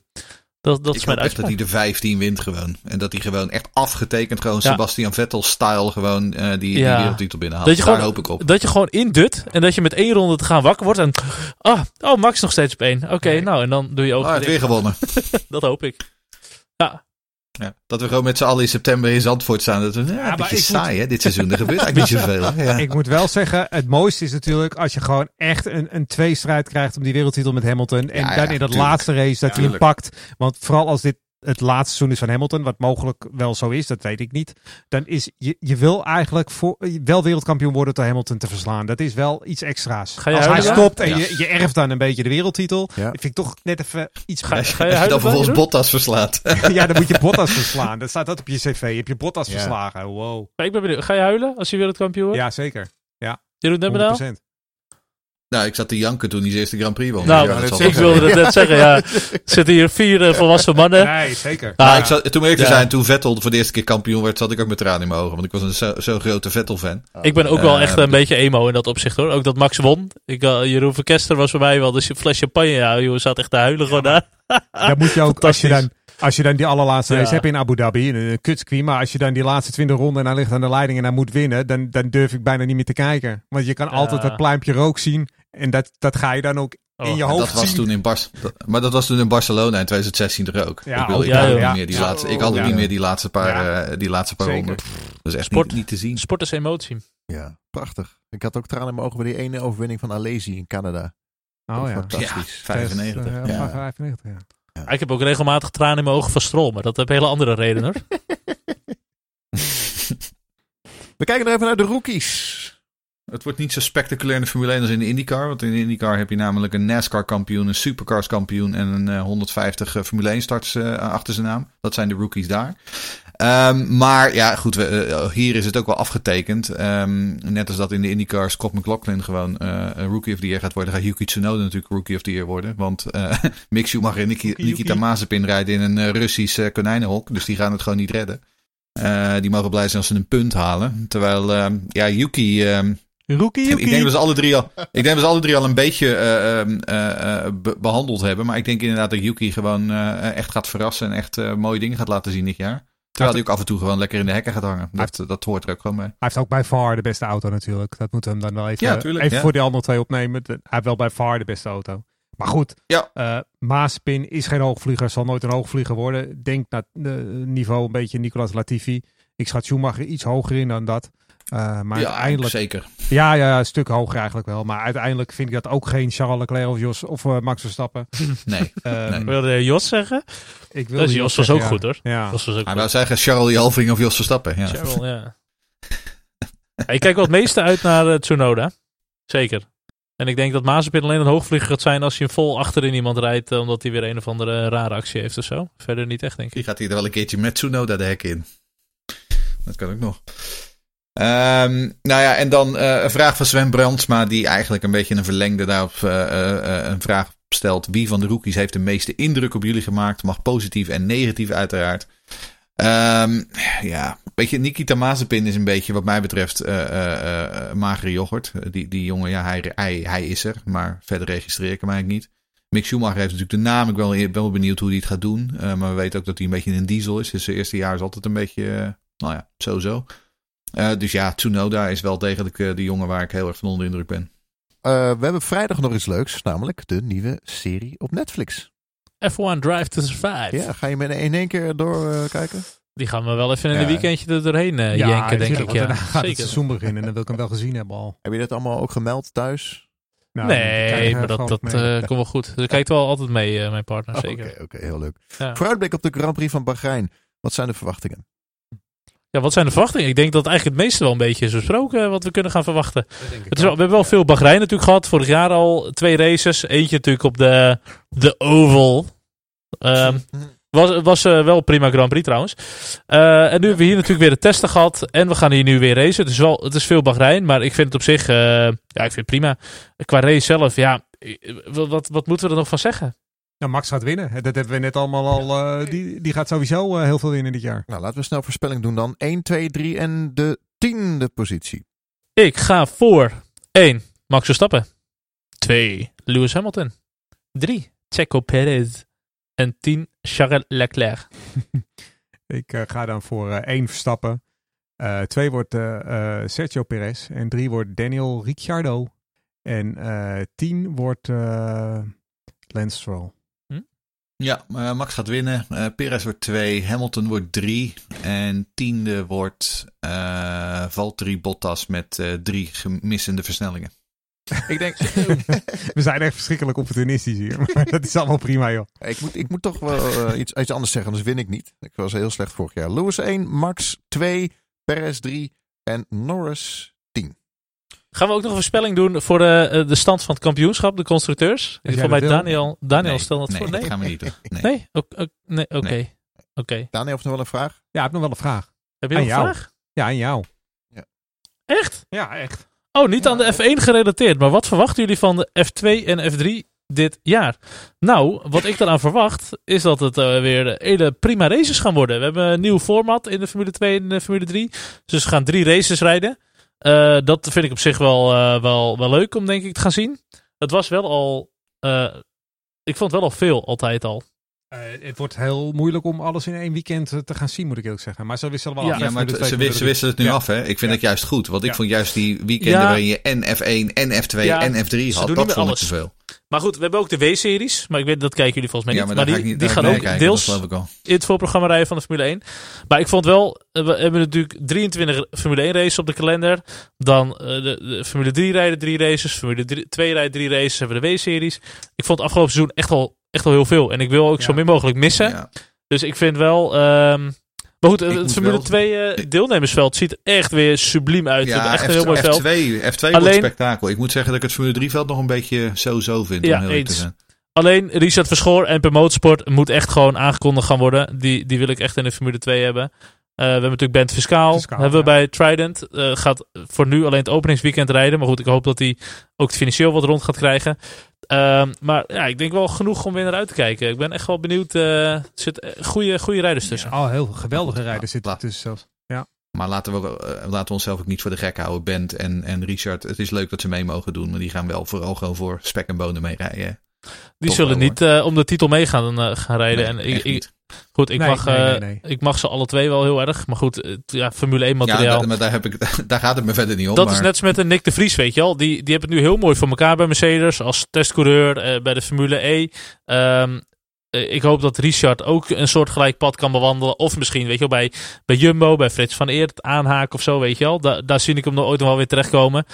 Dat, dat ik is mijn echt dat hij de 15 wint gewoon. En dat hij gewoon echt afgetekend, gewoon Ja. Sebastian Vettel-style, gewoon eh, die, die Ja. wereldtitel binnenhaalt. Dat je Daar gewoon- hoop ik op. Dat je gewoon indut en dat je met één ronde te gaan wakker wordt. En ah, oh, Max nog steeds op één. Oké, Nee. nou en dan doe je heeft dicht. weer gewonnen. [laughs] Dat hoop ik. Ja, Ja. Dat we gewoon met z'n allen in september in Zandvoort staan. Dat we, ja, een beetje saai hè, dit seizoen. Er gebeurt eigenlijk niet [laughs] zoveel. Ja. Ik moet wel zeggen, het mooiste is natuurlijk als je gewoon echt een, een tweestrijd krijgt om die wereldtitel met Hamilton. En dan in dat tuurlijk. laatste race dat hij hem pakt. Want vooral als dit het laatste seizoen is van Hamilton, wat mogelijk wel zo is, dat weet ik niet. Dan is je, je wil eigenlijk voor, wel wereldkampioen worden door Hamilton te verslaan. Dat is wel iets extra's. Ga je als hij huilen? stopt en Ja. je, je erft dan een beetje de wereldtitel, Ja. vind ik toch net even iets Ga- Als ga je je huilen dan dan, vervolgens Jeroen? Bottas verslaat. [laughs] ja, dan moet je Bottas verslaan. Dat staat dat op je cv. Je hebt je Bottas Ja. verslagen. Wow. maar ik ben benieuwd. Ga je huilen als je wereldkampioen wordt? Ja, zeker. Jeroen Demmerdaal? 100%. Nou, ik zat te janken toen hij zijn eerste Grand Prix won. Nou, Ja, dat zal ik wilde het net zeggen. Ja, er [laughs] zitten hier vier eh, volwassen mannen. Nee, zeker. Ah, Nou, ik zat, toen eerlijk te Ja. zijn, toen Vettel voor de eerste keer kampioen werd, zat ik ook met tranen in mijn ogen. Want ik was een zo, zo grote Vettel-fan. Ik ben ook wel Eh, echt een beetje emo in dat opzicht hoor. Ook dat Max won. Ik, eh, Jeroen Verkester was voor mij wel dus een fles champagne. Ja, joh, zat echt te huilen gewoon daar. Dan moet je ook, als je dan, als je dan die allerlaatste Ja. race hebt in Abu Dhabi, een, een kutcircuit, maar als je dan die laatste 20 ronden en hij ligt aan de leiding en hij moet winnen, dan, dan durf ik bijna niet meer te kijken. Want je kan Ja. altijd dat pluimpje rook zien en dat, dat ga je dan ook Oh, in je Maar hoofd dat was zien. toen in Bar dat- maar dat was toen in Barcelona in 2016 er ook. Ja, ik wil, oh, ik ja, had niet meer die Ja. laatste, ik had niet meer die laatste paar, Ja. eh, die laatste paar ronden. Dat is echt Sport. niet, niet te zien. Sport is emotie. Ja, prachtig. Ik had ook tranen in mijn ogen bij die ene overwinning van Alesi in Canada. Oh ja. Fantastisch. Ja, 95. Eh, Ja. 95, ja. Ik heb ook regelmatig tranen in mijn ogen van Stroll. Maar dat heb hele andere redenen hoor. [laughs] We kijken er even naar de rookies. Het wordt niet zo spectaculair in de Formule 1 als in de IndyCar. Want in de IndyCar heb je namelijk een NASCAR-kampioen, een Supercars-kampioen en een eh, 150 Formule 1-starts eh, achter zijn naam. Dat zijn de rookies daar. Ehm, maar ja, goed, we, eh, hier is het ook wel afgetekend. Ehm, net als dat in de IndyCar Scott McLaughlin gewoon een Rookie of the Year gaat worden, gaat Yuki Tsunoda natuurlijk Rookie of the Year worden. Want eh [laughs] Mick Schumacher en Niki, Yuki, Nikita Yuki. Mazepin rijden in een Russisch konijnenhok. Dus die gaan het gewoon niet redden. Die mogen blij zijn als ze een punt halen. Terwijl, ehm, ja, Yuki... Rookie, ik denk dat ze alle drie al, ik denk dat ze alle drie al een beetje be- behandeld hebben. Maar ik denk inderdaad dat Yuki gewoon echt gaat verrassen en echt mooie dingen gaat laten zien dit jaar. Terwijl hij ook af en toe gewoon lekker in de hekken gaat hangen. Dat, dat hoort er ook gewoon bij. Hij heeft ook bij far de beste auto natuurlijk. Dat moeten we hem dan wel even, Ja, tuurlijk, even ja. voor die andere twee opnemen. Hij heeft wel bij far de beste auto. Maar goed, Ja. eh Maaspin is geen hoogvlieger, zal nooit een hoogvlieger worden. Denk naar het niveau een beetje Nicolas Latifi. Ik schat Schumacher iets hoger in dan dat. Eh, maar ja, uiteindelijk, zeker. ja, ja, ja, een stuk hoger eigenlijk wel. Maar uiteindelijk vind ik dat ook geen Charles Leclerc of, Jos, of eh, Max Verstappen. [laughs] Nee. Nee. Wilde Jos zeggen? Ik wil Dus die Jos was zeggen, ook ja. goed hoor. Ja. Jos was ook Hij goed. wou zeggen Charles Jalving of Jos Verstappen. Ja. Ja. [laughs] Ja, Ik kijk wel het meeste uit naar eh, Tsunoda. Zeker. En ik denk dat Mazepin alleen een hoogvlieger gaat zijn als je vol achterin iemand rijdt. omdat hij weer een of andere rare actie heeft of zo. Verder niet echt, denk ik. Die gaat hier wel een keertje met Tsunoda de hek in. Dat kan ook nog. Ehm, nou ja, en dan eh, een vraag van Sven Brandsma, die eigenlijk een beetje een verlengde daarop eh, eh, een vraag stelt. Wie van de rookies heeft de meeste indruk op jullie gemaakt? Mag positief en negatief uiteraard. Ehm, ja, weet Nikita Mazepin is een beetje wat mij betreft magere yoghurt. Die, die jongen, ja, hij, hij, is er, maar verder registreer ik hem eigenlijk niet. Mick Schumacher heeft natuurlijk de naam. Ik ben wel, wel benieuwd hoe hij het gaat doen. Maar we weten ook dat hij een beetje een diesel is. Dus zijn eerste jaar is altijd een beetje, nou ja, zo-zo. Eh, dus ja, Tsunoda is wel degelijk eh, de jongen waar ik heel erg van onder de indruk ben. Eh, we hebben vrijdag nog iets leuks, namelijk de nieuwe serie op Netflix. F1 Drive to Survive. Ja, ga je met in één keer door eh, kijken? Die gaan we wel even in Ja. een weekendje er doorheen eh, Ja, jenken, denk ik. Ja. daarna gaat het Zeker. seizoen beginnen en dan wil ik hem wel gezien hebben al. Heb je dat allemaal ook gemeld thuis? Nou, nee, maar dat, dat eh, komt wel goed. Dat kijkt wel altijd mee, eh, mijn partner, zeker. Oké, oké, heel leuk. Ja. Vooruitblik op de Grand Prix van Bahrein. Wat zijn de verwachtingen? Ja, wat zijn de verwachtingen? Ik denk dat eigenlijk het meeste wel een beetje is besproken eh, wat we kunnen gaan verwachten. Het is wel, we hebben wel veel Bahrein natuurlijk gehad. Vorig jaar al twee races. Eentje natuurlijk op de, de Oval. Ehm, was was eh, wel prima Grand Prix trouwens. Eh, en nu hebben we hier natuurlijk weer de testen gehad. En we gaan hier nu weer racen. Het is, wel, het is veel Bahrein. Maar ik vind het op zich ja, ik vind het prima. Qua race zelf, ja. Wat, wat, wat moeten we er nog van zeggen? Nou, Max gaat winnen. Dat hebben we net allemaal al. eh, die, die gaat sowieso eh, heel veel winnen dit jaar. Nou, laten we snel voorspelling doen dan. 1, 2, 3 en de tiende positie. Ik ga voor 1. Max Verstappen. 2. Lewis Hamilton. 3. Checo Perez. En 10. Charles Leclerc. [laughs] Ik eh, ga dan voor eh, één Verstappen. Eh, twee wordt Sergio Perez. En drie wordt Daniel Ricciardo. En eh, tien wordt eh Lance Stroll. Ja, eh, Max gaat winnen. Eh Perez wordt 2, Hamilton wordt 3. En tiende wordt eh Valtteri Bottas met eh, drie gemissende versnellingen. [laughs] Ik denk, We zijn echt verschrikkelijk opportunistisch hier. Maar dat is allemaal prima, joh. ik, moet, ik moet toch wel iets, iets anders zeggen, anders win ik niet. Ik was heel slecht vorig jaar. Lewis 1, Max 2, Perez 3 en Norris 10. Gaan we ook nog een voorspelling doen voor de, eh, de stand van het kampioenschap, de constructeurs? jij Voor mij dat. Daniel. Daniel Nee, stel dat nee, voor. dat Nee? gaan we niet doen. [laughs] Nee. Nee? Oké. Oké. nee, oké. Daniel heeft nog wel een vraag. Ja, ik heb nog wel een vraag. Heb je nog een jou. vraag? Ja, aan jou. Echt? Ja, echt. Oh, niet aan de F1 gerelateerd. Maar wat verwachten jullie van de F2 en F3 dit jaar? Nou, wat ik eraan verwacht, is dat het eh, weer hele prima races gaan worden. We hebben een nieuw format in de Formule 2 en de Formule 3. Dus we gaan drie races rijden. Eh, dat vind ik op zich wel, eh, wel, wel leuk om denk ik te gaan zien. Het was wel al... eh, ik vond het wel al veel, altijd al. Eh, het wordt heel moeilijk om alles in één weekend eh, te gaan zien, moet ik eerlijk zeggen. Maar ze wisselen wel Ja, af. Ja, maar het- ze, wisselen het nu Ja. af, hè? Ik vind Ja. het juist goed. Want ik Ja. vond juist die weekenden Ja. waarin je en F1 en F2 Ja, en F3 ze had, dat vond meer ik alles. te veel. Maar goed, we hebben ook de W-series. Maar ik weet, dat kijken jullie volgens mij Ja, niet. maar Maar, daar ga die, niet gaan ga ook kijken, deels in het voorprogramma rijden van de Formule 1. Maar ik vond wel, eh, we hebben natuurlijk 23 Formule 1 races op de kalender. Dan de, de Formule 3 rijden drie races. Formule 3, 2 rijden drie races. Hebben we de W-series. Ik vond het afgelopen seizoen echt al, echt al heel veel. En ik wil ook Ja. zo min mogelijk missen. Ja. Dus ik vind wel... ehm, maar goed, het Formule wel- 2 eh, deelnemersveld ziet echt weer subliem uit. Ja, echt een heel mooi veld. F2, F2 wordt Alleen- spektakel. Ik moet zeggen dat ik het Formule 3 veld nog een beetje zo-zo vind. Ja, om heel te eens. zijn. Alleen Richard Verschoor en Per Motorsport moet echt gewoon aangekondigd gaan worden. Die, die wil ik echt in de Formule 2 hebben. Eh, we hebben natuurlijk Bent Fiscaal. Fiscaal, hebben we ja. bij Trident. Eh, gaat voor nu alleen het openingsweekend rijden. Maar goed, ik hoop dat hij ook het financieel wat rond gaat krijgen. Ehm, maar ja, ik denk wel genoeg om weer naar uit te kijken. Ik ben echt wel benieuwd. eh, er zitten goede, goede rijders tussen. Oh, heel geweldige rijders zitten laat- tussen zelfs. Maar laten we, eh, laten we onszelf ook niet voor de gek houden. Bent en, en Richard, het is leuk dat ze mee mogen doen. Maar die gaan wel vooral gewoon voor spek en bonen mee rijden. Die Toch zullen wel, niet eh, om de titel mee gaan, eh, gaan rijden. Nee, en ik, goed, ik, Nee, mag, nee, eh, ik mag ze alle twee wel heel erg. Maar goed, ja, Formule 1 Ja, materiaal. maar daar, heb ik, [laughs] daar gaat het me verder niet om. Dat maar is net als met een Nick de Vries, weet je wel. Die, die hebben het nu heel mooi voor elkaar bij Mercedes. Als testcoureur bij de Formule E. Ehm, eh, ik hoop dat Richard ook een soort gelijk pad kan bewandelen. Of misschien, weet je wel, bij, bij Jumbo, bij Frits van Eert aanhaken of zo, weet je wel. Da daar zie ik hem nog ooit nog wel weer terechtkomen.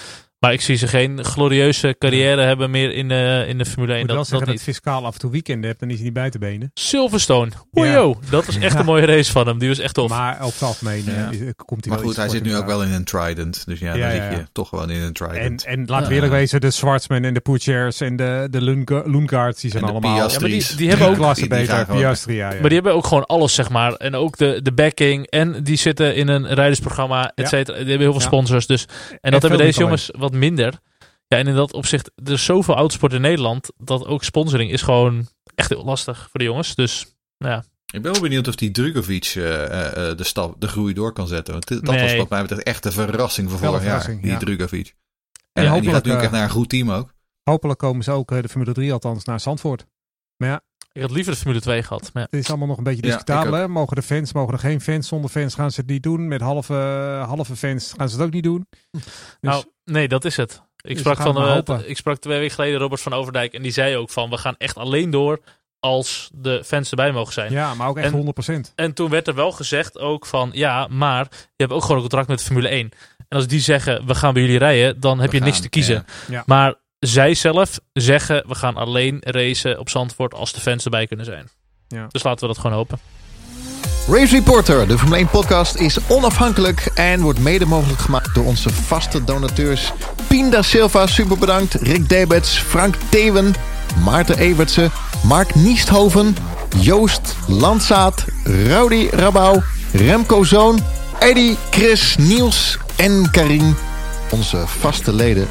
Maar ik zie ze geen glorieuze carrière hebben meer in, de in de Formule 1. Ik moet wel Dat, dat zeggen dat niet. fiscaal af en toe weekenden hebt, dan is hij niet buiten benen. Silverstone. Ja. Ojo, dat was echt Ja. een mooie race van hem. Die was echt tof. Maar op het algemeen eh, Ja. is- komt hij Maar wel goed, hij zit nu ook wel in een Trident. Dus ja, Ja, dan ja, zit je toch gewoon in een En, Trident. en laten we Ja. eerlijk wezen, de Schwartzman en de Poetiers en de, de die zijn En de allemaal. Ja, maar die- die hebben ook- klasse beter. Piastri, ja. Maar die hebben ook gewoon alles, zeg maar. En ook de, de backing. En die zitten in een rijdersprogramma, et Ja. cetera. Die hebben heel veel sponsors. Dus, en dat hebben deze jongens wat minder. Ja, en in dat opzicht, er is zoveel autosport in Nederland. Dat ook sponsoring is gewoon echt heel lastig voor de jongens. Dus, nou ja. Ik ben wel benieuwd of die Drugovic eh, eh, eh, de, stap, de groei door kan zetten. Want dit- dat Nee. was wat mij betreft echt de verrassing een vorig jaar. Die ja. Drugovic. En En, die gaat nu echt naar een goed team ook. Hopelijk komen ze ook, de Formule 3 althans, naar Zandvoort. Maar ja, Ik had liever de Formule 2 gehad. Maar ja. het is allemaal nog een beetje Ja, discutabel. hè? Mogen de fans, mogen er geen fans? Zonder fans gaan ze het niet doen. Met halve, halve fans gaan ze het ook niet doen. [laughs] Dus, Nou, nee, dat is het. Ik Dus sprak, van, eh, ik sprak twee weken geleden Robert van Overdijk. En die zei ook van, we gaan echt alleen door als de fans erbij mogen zijn. ja, maar ook echt En- 100%. En toen werd er wel gezegd ook van, ja, maar je hebt ook gewoon een contract met de Formule 1. En als die zeggen, we gaan bij jullie rijden, dan heb We je niks te kiezen. ja. Ja. Maar zij zelf zeggen, we gaan alleen racen op Zandvoort als de fans erbij kunnen zijn. Ja. Dus laten we dat gewoon hopen. Race Reporter, de Formule 1 podcast, is onafhankelijk en wordt mede mogelijk gemaakt door onze vaste donateurs. Pinda Silva, super bedankt. Rick Debets, Frank Thewen, Maarten Evertsen, Mark Niesthoven, Joost Landzaat, Rowdy Rabouw, Remco Zoon, Eddie, Chris, Niels en Karin. Onze vaste leden.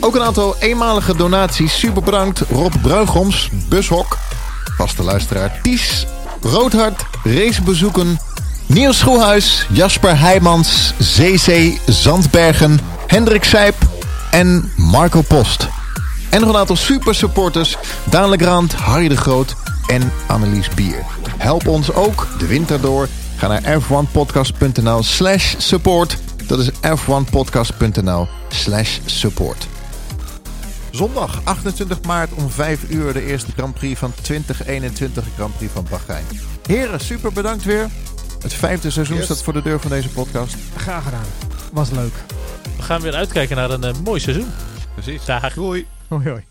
Ook een aantal eenmalige donaties. Super bedankt. Rob Bruigoms, Bushok, vaste luisteraar Ties, Roodhart, Racebezoeken, Niels Schoelhuis, Jasper Heijmans, ZC Zandbergen, Hendrik Sijp en Marco Post. En nog een aantal super supporters, Daan Harry de Groot en Annelies Bier. Help ons ook de winter door. Ga naar f1podcast.nl slash support. Dat is f1podcast.nl slash support. Zondag 28 maart om 5 uur de eerste Grand Prix van 2021 Grand Prix van Bahrein. Heren, super bedankt weer. Het vijfde seizoen Yes. staat voor de deur van deze podcast. Graag gedaan. Was leuk. We gaan weer uitkijken naar een eh, mooi seizoen. Precies. Dag. Doei. Hoi hoi.